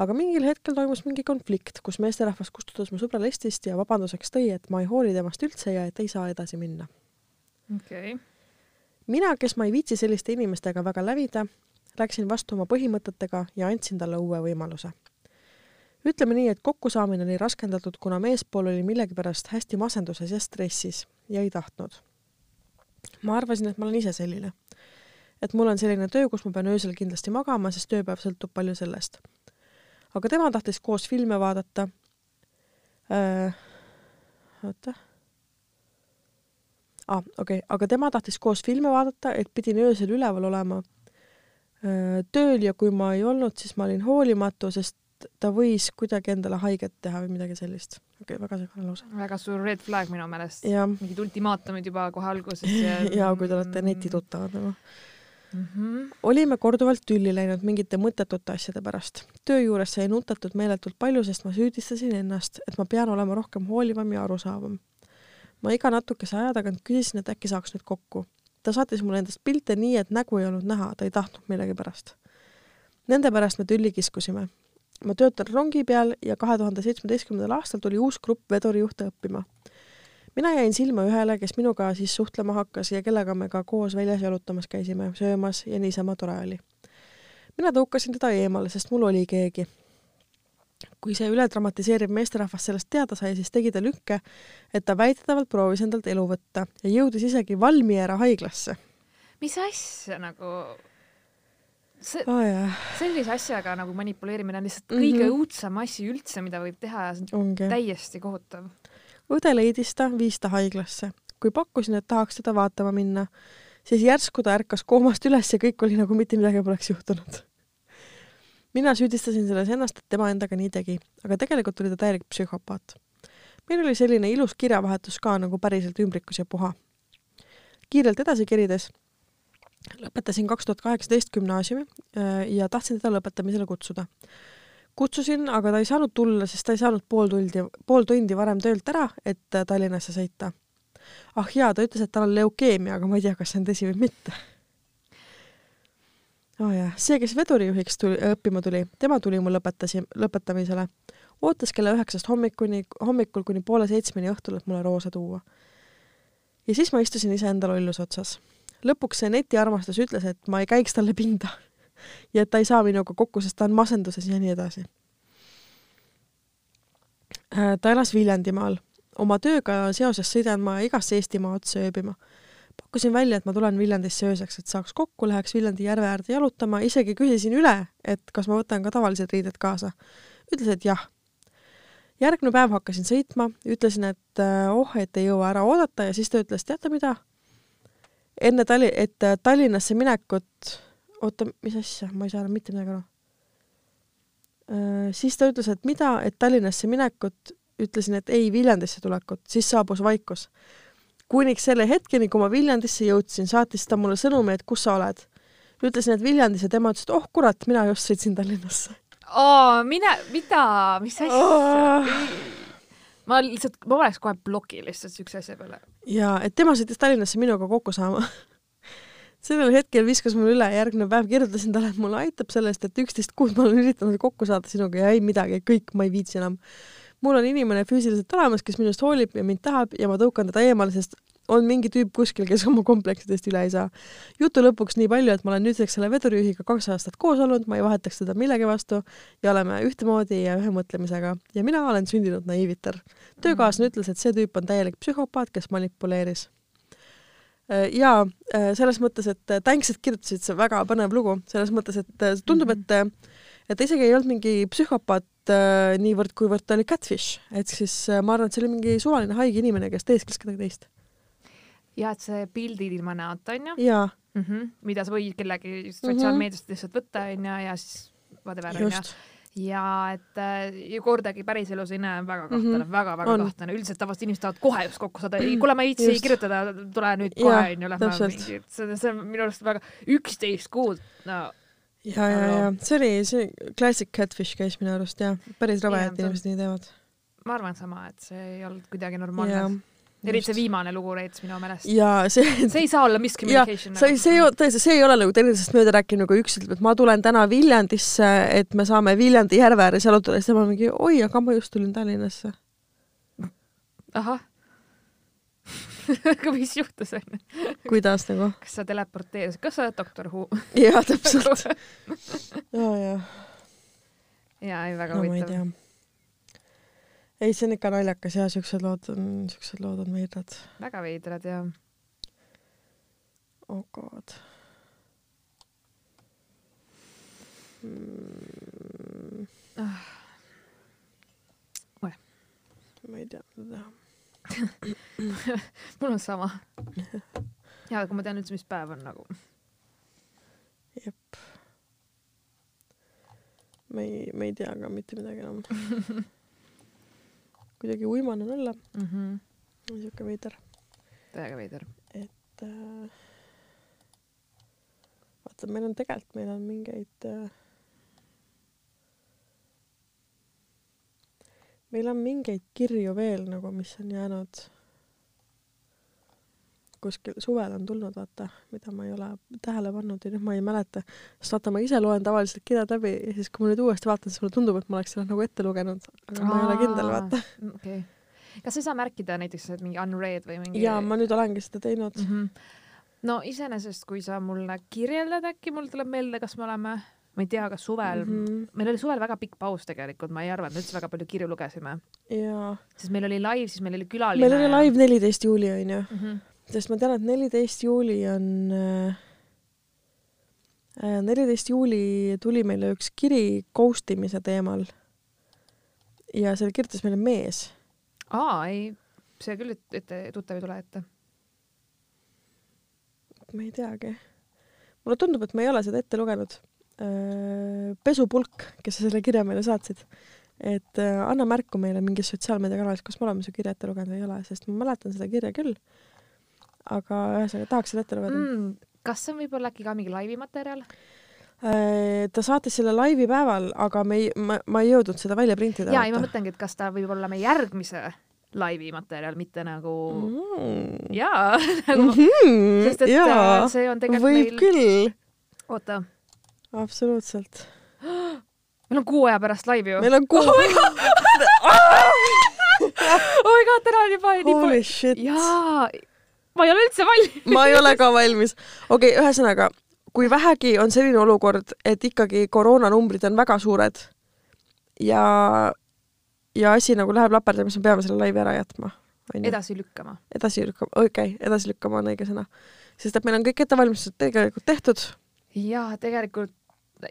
aga mingil hetkel toimus mingi konflikt, kus meesterahvas kustutas mu sõbra listist ja vabanduseks tõi, et ma ei hooli temast üldse ja et ei saa edasi minna. okei okay.. mina, kes ma ei viitsi selliste inimestega väga lävida, läksin vastu oma põhimõtetega ja andsin talle uue võimaluse. ütleme nii, et kokkusaamine oli raskendatud, kuna meespool oli millegipärast hästi masenduses ja stressis ja ei tahtnud. Ma arvasin, et ma olen ise selline. et mul on selline töö, kus ma pean öösel kindlasti magama, sest tööpäev sõltub palju sellest aga tema tahtis koos filme vaadata äh,. oota. aa ah,, okei okay., aga tema tahtis koos filme vaadata, et pidin öösel üleval olema äh, tööl ja kui ma ei olnud, siis ma olin hoolimatu, sest ta võis kuidagi endale haiget teha või midagi sellist. okei okay,, väga segane lause. väga suur red flag minu meelest. mingid ultimaatumid juba kohe alguses ja (laughs) ja kui te olete netituttavad nagu mm. -hmm. olime korduvalt tülli läinud mingite mõttetute asjade pärast. töö juures sai nutatud meeletult palju, sest ma süüdistasin ennast, et ma pean olema rohkem hoolivam ja arusaavam. ma iga natukese aja tagant küsisin, et äkki saaks nüüd kokku. ta saatis mulle endast pilte nii, et nägu ei olnud näha, ta ei tahtnud millegipärast. Nende pärast me tülli kiskusime. Ma töötan rongi peal ja kahe tuhande seitsmeteistkümnendal aastal tuli uus grupp vedurijuhte õppima mina jäin silma ühele, kes minuga siis suhtlema hakkas ja kellega me ka koos väljas jalutamas käisime, söömas ja niisama tore oli. mina tõukasin teda eemale, sest mul oli keegi. kui see üledramatiseeriv meesterahvas sellest teada sai, siis tegi ta lükke, et ta väidetavalt proovis endalt elu võtta ja jõudis isegi Valmiera haiglasse. mis asja nagu see oh,, sellise asjaga nagu manipuleerimine on lihtsalt kõige mm -hmm. õudsem asi üldse, mida võib teha ja see on Ongi. täiesti kohutav õde leidis ta, viis ta haiglasse. kui pakkusin, et tahaks teda vaatama minna, siis järsku ta ärkas koomast üles ja kõik oli nagu mitte midagi poleks juhtunud. mina süüdistasin selles ennast, et tema endaga nii tegi, aga tegelikult oli ta täielik psühhopaat. meil oli selline ilus kirjavahetus ka nagu päriselt ümbrikus ja puha. kiirelt edasi kerides lõpetasin kaks tuhat kaheksateist gümnaasiumi äh, ja tahtsin teda lõpetamisele kutsuda kutsusin, aga ta ei saanud tulla, sest ta ei saanud pool tundi, pool tundi varem töölt ära, et äh, Tallinnasse sõita. ah jaa, ta ütles, et tal on leukeemia, aga ma ei tea, kas see on tõsi või mitte. oo oh see, kes vedurijuhiks tuli, õppima tuli, tema tuli mul lõpetasi, lõpetamisele. ootas kella üheksast hommikuni, hommikul kuni poole seitsmeni õhtul, et mulle roose tuua. ja siis ma istusin iseenda lolluse otsas. Lõpuks see netiarmastus ütles, et ma ei käiks talle pinda (laughs) ja et ta ei saa minuga kokku, sest ta on masenduses ja nii edasi. Äh, ta elas Viljandimaal. oma tööga seoses sõidan ma igasse Eestimaa otsa ööbima. pakkusin välja, et ma tulen Viljandisse ööseks, et saaks kokku, läheks Viljandi järve äärde jalutama, isegi küsisin üle, et kas ma võtan ka tavalised riided kaasa. ütles, et jah. järgmine päev hakkasin sõitma, ütlesin, et äh, oh, et ei jõua ära oodata ja siis ta ütles, teate mida? Enne Tali-, et äh, Tallinnasse minekut oota, mis asja, ma ei saa enam mitte midagi aru. Äh, siis ta ütles, et mida, et Tallinnasse minekut, ütlesin, et ei Viljandisse tulekut, siis saabus vaikus. kuniks selle hetkeni, kui ma Viljandisse jõudsin, saatis ta mulle sõnumi, et kus sa oled. ütlesin, et Viljandis ja tema ütles, et oh kurat, mina just sõitsin Tallinnasse. oo, mine, mida, mis asja oh.? Ma lihtsalt, ma paneks kohe ploki lihtsalt siukse asja peale. jaa, et tema sõitis Tallinnasse minuga kokku saama sellel hetkel viskas mul üle, järgmine päev kirjutasin talle, et mulle aitab sellest, et üksteist kuud ma olen üritanud kokku saada sinuga ja ei midagi, kõik, ma ei viitsi enam. mul on inimene füüsiliselt olemas, kes minust hoolib ja mind tahab ja ma tõukan teda eemale, sest on mingi tüüp kuskil, kes oma kompleksidest üle ei saa. jutu lõpuks nii palju, et ma olen nüüdseks selle vedurijuhiga kaks aastat koos olnud, ma ei vahetaks teda millegi vastu ja oleme ühtemoodi ja ühe mõtlemisega ja mina olen sündinud naiiviter. töökaaslane ütles, et see tüüp on täielik psühhopaat, kes manipuleeris Äh, ja äh, selles mõttes, et Tänksed kirjutasid see väga põnev lugu, selles mõttes, et äh, tundub, et et ta isegi ei olnud mingi psühhopaat niivõrd, kuivõrd ta oli catfish, et siis ma arvan, et see oli mingi suvaline haige inimene, kes teeskles kedagi teist. Ja et see pildid ilma näota onju. mm. -hmm. mida sa võid kellegi sotsiaalmeediast lihtsalt võtta onju ja siis whatever onju ja et äh, ju kordagi päriselus ei näe väga kahtlane mm -hmm. väga,, väga-väga kahtlane. üldiselt tavaliselt inimesed tahavad kohe just kokku saada. kuule, ma ei viitsi Just. kirjutada, tule nüüd kohe Jah, onju, lähme mingi, see, see on minu arust väga, üksteist kuud, no ja, ja, ja see oli see classic catfish case minu arust jah, päris Jah, et inimesed nii teevad. ma arvan sama, et see ei olnud kuidagi ja normaalne. Eriti see viimane lugu näitas minu meelest. ja see see ei saa olla miscommunication. sa ei, see ei ole tõesti, see ei ole nagu teineteisest mööda rääkinud, nagu üks ütleb, et ma tulen täna Viljandisse, et me saame Viljandi järve ääres jalutada, siis tema mingi oi, aga ma just tulin Tallinnasse. ahah (laughs) aga mis juhtus onju? kuidas nagu? kas sa teleporteerisid, kas sa oled doktor Who? (laughs) jaa, täpselt. ja, ja, jaa, ei väga no huvitav tea. ei, see on ikka naljakas ja siuksed lood on, siuksed lood on veidrad. väga veidrad ja oh god mm.. Oeh. ma ei tea, mida teha. (coughs) mul on sama. ja kui ma tean üldse, mis päev on nagu. jep. ma ei, ma ei tea ka mitte midagi enam. (laughs) kuidagi uimane olla, mm. -hmm. siuke veider, täiega veider. et äh, vaata, meil on tegelikult, meil on mingeid äh, meil on mingeid kirju veel nagu, mis on jäänud kuskil suvel on tulnud, vaata, mida ma ei ole tähele pannud ja nüüd ma ei mäleta. sest vaata, ma ise loen tavaliselt kirjad läbi ja siis, kui ma nüüd uuesti vaatan, siis mulle tundub, et ma oleks selle nagu ette lugenud, aga ma ei ole kindel, vaata. okei okay.. kas sa ei saa märkida näiteks, et mingi unread või mingi? ja ma nüüd olengi seda teinud mm. -hmm. no iseenesest, kui sa mulle kirjeldad, äkki mul tuleb meelde, kas me oleme, ma ei tea, kas suvel mm, mm. -hmm. meil oli suvel väga pikk paus tegelikult, ma ei arva, et me üldse väga palju kirju lugesime, sest meil oli live, siis meil oli külaline. meil oli live neliteist juuli onju, mm. -hmm. Sest ma tean, et neliteist juuli on äh, neliteist juuli tuli meile üks kiri ghost imise teemal. ja selle kirjutas meile mees aa, ei, see küll ette- tuttav ei tule ette. ma ei teagi. mulle tundub, et ma ei ole seda ette lugenud. pesupulk, kes selle kirja meile saatsid, et äh, anna märku meile mingis sotsiaalmeediakanalis, kas me oleme su kirja ette lugenud või ei ole, sest ma mäletan seda kirja küll. Aga ühesõnaga tahaks seda ette lugeda mm.. kas see on võib-olla äkki ka mingi laivi materjal? ta saatis selle laivi päeval, aga me ei, ma, ma ei jõudnud seda välja printida. ja, ei ma mõtlengi, et kas ta võib olla meie järgmise laivi materjal, mitte nagu mm.. jaa, (laughs) nagu Mm, sest et jaa äh,, see on tegelikult võib meil, küll, oota, absoluutselt. (gasps) meil on kuu aja pärast laiv ju. meil on kuu (laughs) (laughs) oh my god, täna on juba nii palju. jaa, ma ei ole üldse valmis. ma ei ole ka valmis. okei okay,, ühesõnaga, kui vähegi on selline olukord, et ikkagi koroonanumbrid on väga suured ja, ja asi nagu läheb laperdama, siis me peame selle laivi ära jätma. edasi lükkama. edasi lükkama, okei okay,, edasi lükkama on õige sõna. sest et meil on kõik ettevalmistused tegelikult tehtud. jaa, tegelikult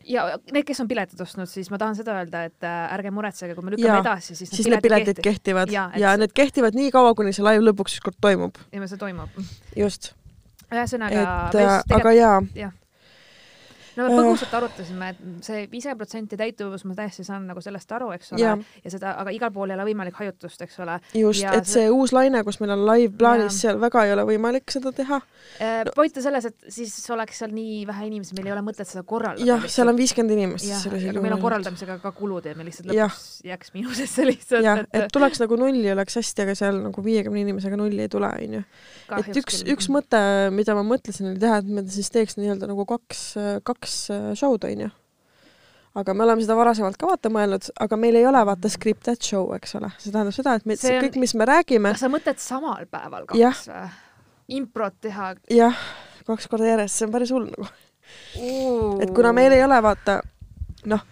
ja need, kes on piletid ostnud, siis ma tahan seda öelda, et äh, ärge muretsege, kui me lükkame Jaa, edasi, siis siis need piletid kehtivad. kehtivad. Ja, ja see- need kehtivad nii kaua, kuni see live lõpuks ükskord toimub. ja see toimub. just, ühesõnaga et, äh, aga jaa, no me Äh. põgusalt arutasime, et see viiskümmend protsenti täituvus, ma täiesti saan nagu sellest aru, eks ole ja seda, aga igal pool ei ole võimalik hajutust, eks ole. just, et see uus laine, kus meil on live plaanis, seal väga ei ole võimalik seda teha. point on selles, et siis oleks seal nii vähe inimesi, meil ei ole mõtet seda korraldada. jah, seal on viiskümmend inimest jah, aga meil on korraldamisega ka kulud ja me lihtsalt lõpuks jääks miinusesse (laughs) lihtsalt, jah, et tuleks nagu nulli oleks hästi, aga seal nagu viiekümne inimesega nulli ei tule, onju. et üks, üks mõte, mida ma mõtlesin, oli teha, et me siis teeks nii-öelda nagu kaks, kaks äh, show'd, onju. aga me oleme seda varasemalt ka vaata mõelnud, aga meil ei ole vaata scripted show, eks ole. see tähendab seda, et me See on- kõik, mis me räägime, sa mõtled samal päeval kaks või? improt teha jah, kaks korda järjest, see on päris hull nagu. et kuna meil ei ole vaata, noh,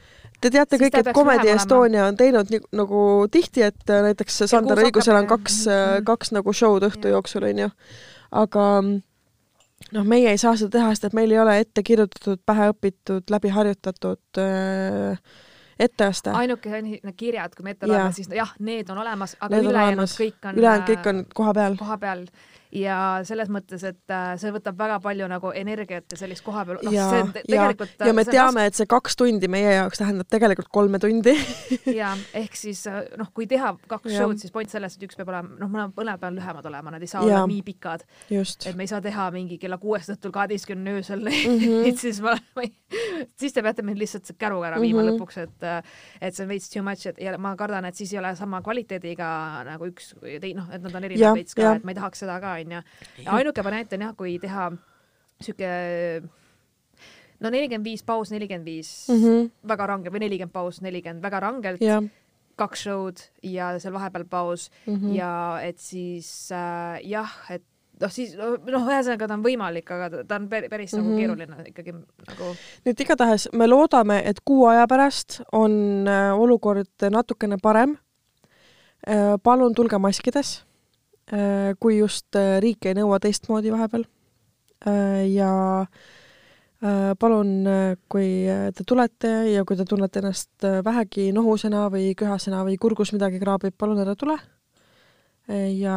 te teate Siis kõik, et Comedy. Estonia on teinud nii, nagu tihti, et äh, näiteks Sander Õigusel on kaks Mhm., kaks nagu show'd õhtu jooksul, onju. aga mm, noh, meie ei saa seda teha, sest et meil ei ole ette kirjutatud, pähe õpitud, läbi harjutatud äh, etteaste. ainuke on need kirjad, kui me ette loeme, siis jah, need on olemas, aga ülejäänud kõik on ülejäänud kõik on koha peal. koha peal ja selles mõttes, et äh, see võtab väga palju nagu energiat ja sellist koha peal, noh, ja, ja, ja me teame, et see kaks tundi meie jaoks tähendab tegelikult kolme tundi. (laughs) Ja ehk siis noh, kui teha kaks show'd, siis point selles, et üks peab olema, noh, mõlemad peavad lühemad olema, nad ei saa Jaa. olla nii pikad, et me ei saa teha mingi kella kuuest õhtul kaheteistkümne öösel. (laughs) Mm, -hmm. siis ma, ma ei, (laughs) siis te peate mind lihtsalt käruga ära viima mm -hmm. lõpuks, et et see on veits too much, et ja ma kardan, et siis ei ole sama kvaliteediga nagu üks noh, et nad on erinevad veits ka, et ma ei tahaks seda ka, onju. ainuke variant on jah, kui teha sihuke no nelikümmend viis paus, nelikümmend viis. -hmm. väga range või nelikümmend paus, nelikümmend väga rangelt jah kaks show'd ja seal vahepeal paus mm mm. -hmm. ja et siis äh, jah, et noh, siis noh, ühesõnaga ta on võimalik, aga ta- on päris, päris mm -hmm. Mhm. nagu keeruline ikkagi nagu nii et igatahes me loodame, et kuu aja pärast on äh, olukord natukene parem. palun tulge maskides, kui just äh, riik ei nõua teistmoodi vahepeal. ja äh, palun, äh, kui äh, te tulete ja kui te tunnete ennast äh, vähegi nohusena või köhasena või kurgus midagi kraabib, palun ära tule. ja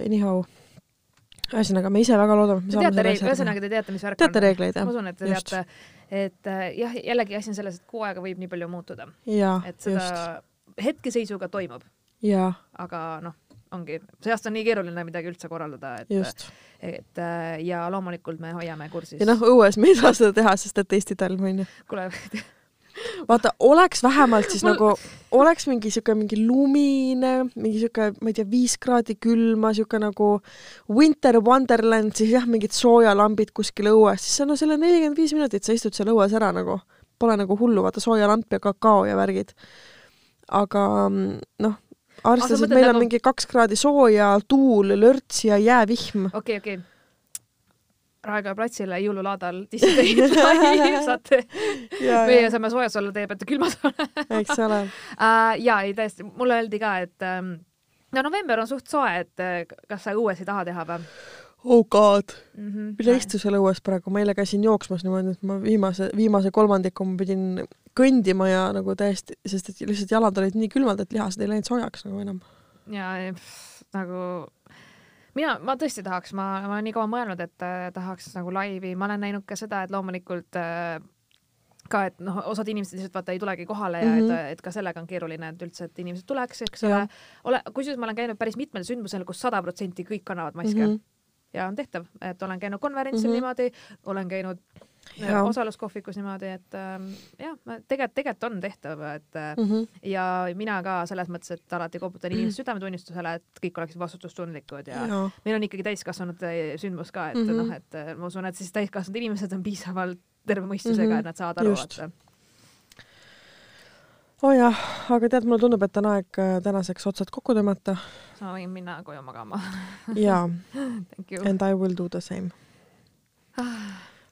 anyhow, ühesõnaga me ise väga loodame, et me saame teate reegleid, ühesõnaga te teate, mis värk teate on. reegleid, jah? ma usun, et te Just. teate, et äh, jah, jällegi asi on selles, et kuu aega võib nii palju muutuda, et seda just, hetkeseisuga toimub, aga noh, ongi, see aasta on nii keeruline midagi üldse korraldada, et just. et ja loomulikult me hoiame kursis. ja noh, õues me ei saa seda teha, sest et Eesti talv on ju. kuule, vaata, oleks vähemalt siis Mul- nagu, oleks mingi siuke mingi lumine, mingi siuke, ma ei tea, viis kraadi külma, siuke nagu winter wonderland, siis jah, mingid soojalambid kuskil õues, siis no selle nelikümmend viis minutit sa istud seal õues ära nagu, pole nagu hullu, vaata soojalamp ja kakao ja värgid. aga mm, noh, arvestades, et mõtled meil on nagu- mingi kaks kraadi sooja, tuul, lörts ja jäävihm. okei, okei. Raekoja platsile jõululaadal dissidendid live (laughs) saate, meie saame soojas olla, teie peate külmas olema eks ole. (laughs) uh,. ja ei tõesti, mulle öeldi ka, et um, no november on suht soe, et äh, kas sa õues ei taha teha või oh god mm -hmm. mine istu seal õues praegu, ma eile käisin jooksmas niimoodi, et ma viimase, viimase kolmandiku ma pidin kõndima ja nagu täiesti, sest et lihtsalt jalad olid nii külmad, et lihased ei läinud soojaks nagu enam. ja pff, nagu mina, ma tõesti tahaks, ma, ma olen nii kaua mõelnud, et äh, tahaks nagu laivi, ma olen näinud ka seda, et loomulikult äh, ka, et noh, osad inimesed lihtsalt vaata ei tulegi kohale ja mm Mhm. -hmm. et, et ka sellega on keeruline, et üldse, et inimesed tuleks, eks ole ole, kusjuures ma olen käinud päris mitmel sündmusel kus sada protsenti kõik kannavad maske mm Mhm. -hmm. Ja on tehtav, et olen käinud konverentsil mm Mhm. -hmm. niimoodi, olen käinud Jaa. ja. osaluskohvikus niimoodi, et ähm, jah, tegelikult, tegelikult on tehtav, et äh, Mm -hmm. ja mina ka selles mõttes, et alati koputan (clears throat) inimeste südametunnistusele, et kõik oleksid vastutustundlikud ja, ja meil on ikkagi täiskasvanute sündmus ka, et mm Mhm. -hmm. noh, et äh, ma usun, et siis täiskasvanud inimesed on piisavalt terve mõistusega mm, Mhm. -hmm. et nad saavad aru, Just. Et oh aga tead, mulle tundub, et on aeg äh, tänaseks otsad kokku tõmmata ma võin minna koju magama. (laughs) ja Thank you. and I will do the same. (sighs)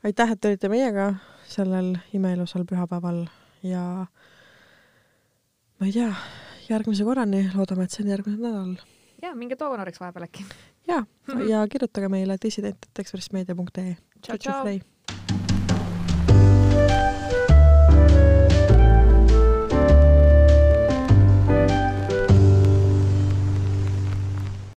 aitäh, et te olite meiega sellel imeilusal pühapäeval ja ma ei tea, järgmise korrani, loodame, et see on järgmisel nädalal. ja minge doonoriks vahepeal äkki. ja, ja kirjutage meile dissident.ekspressmeedia.ee. tšau, tšau.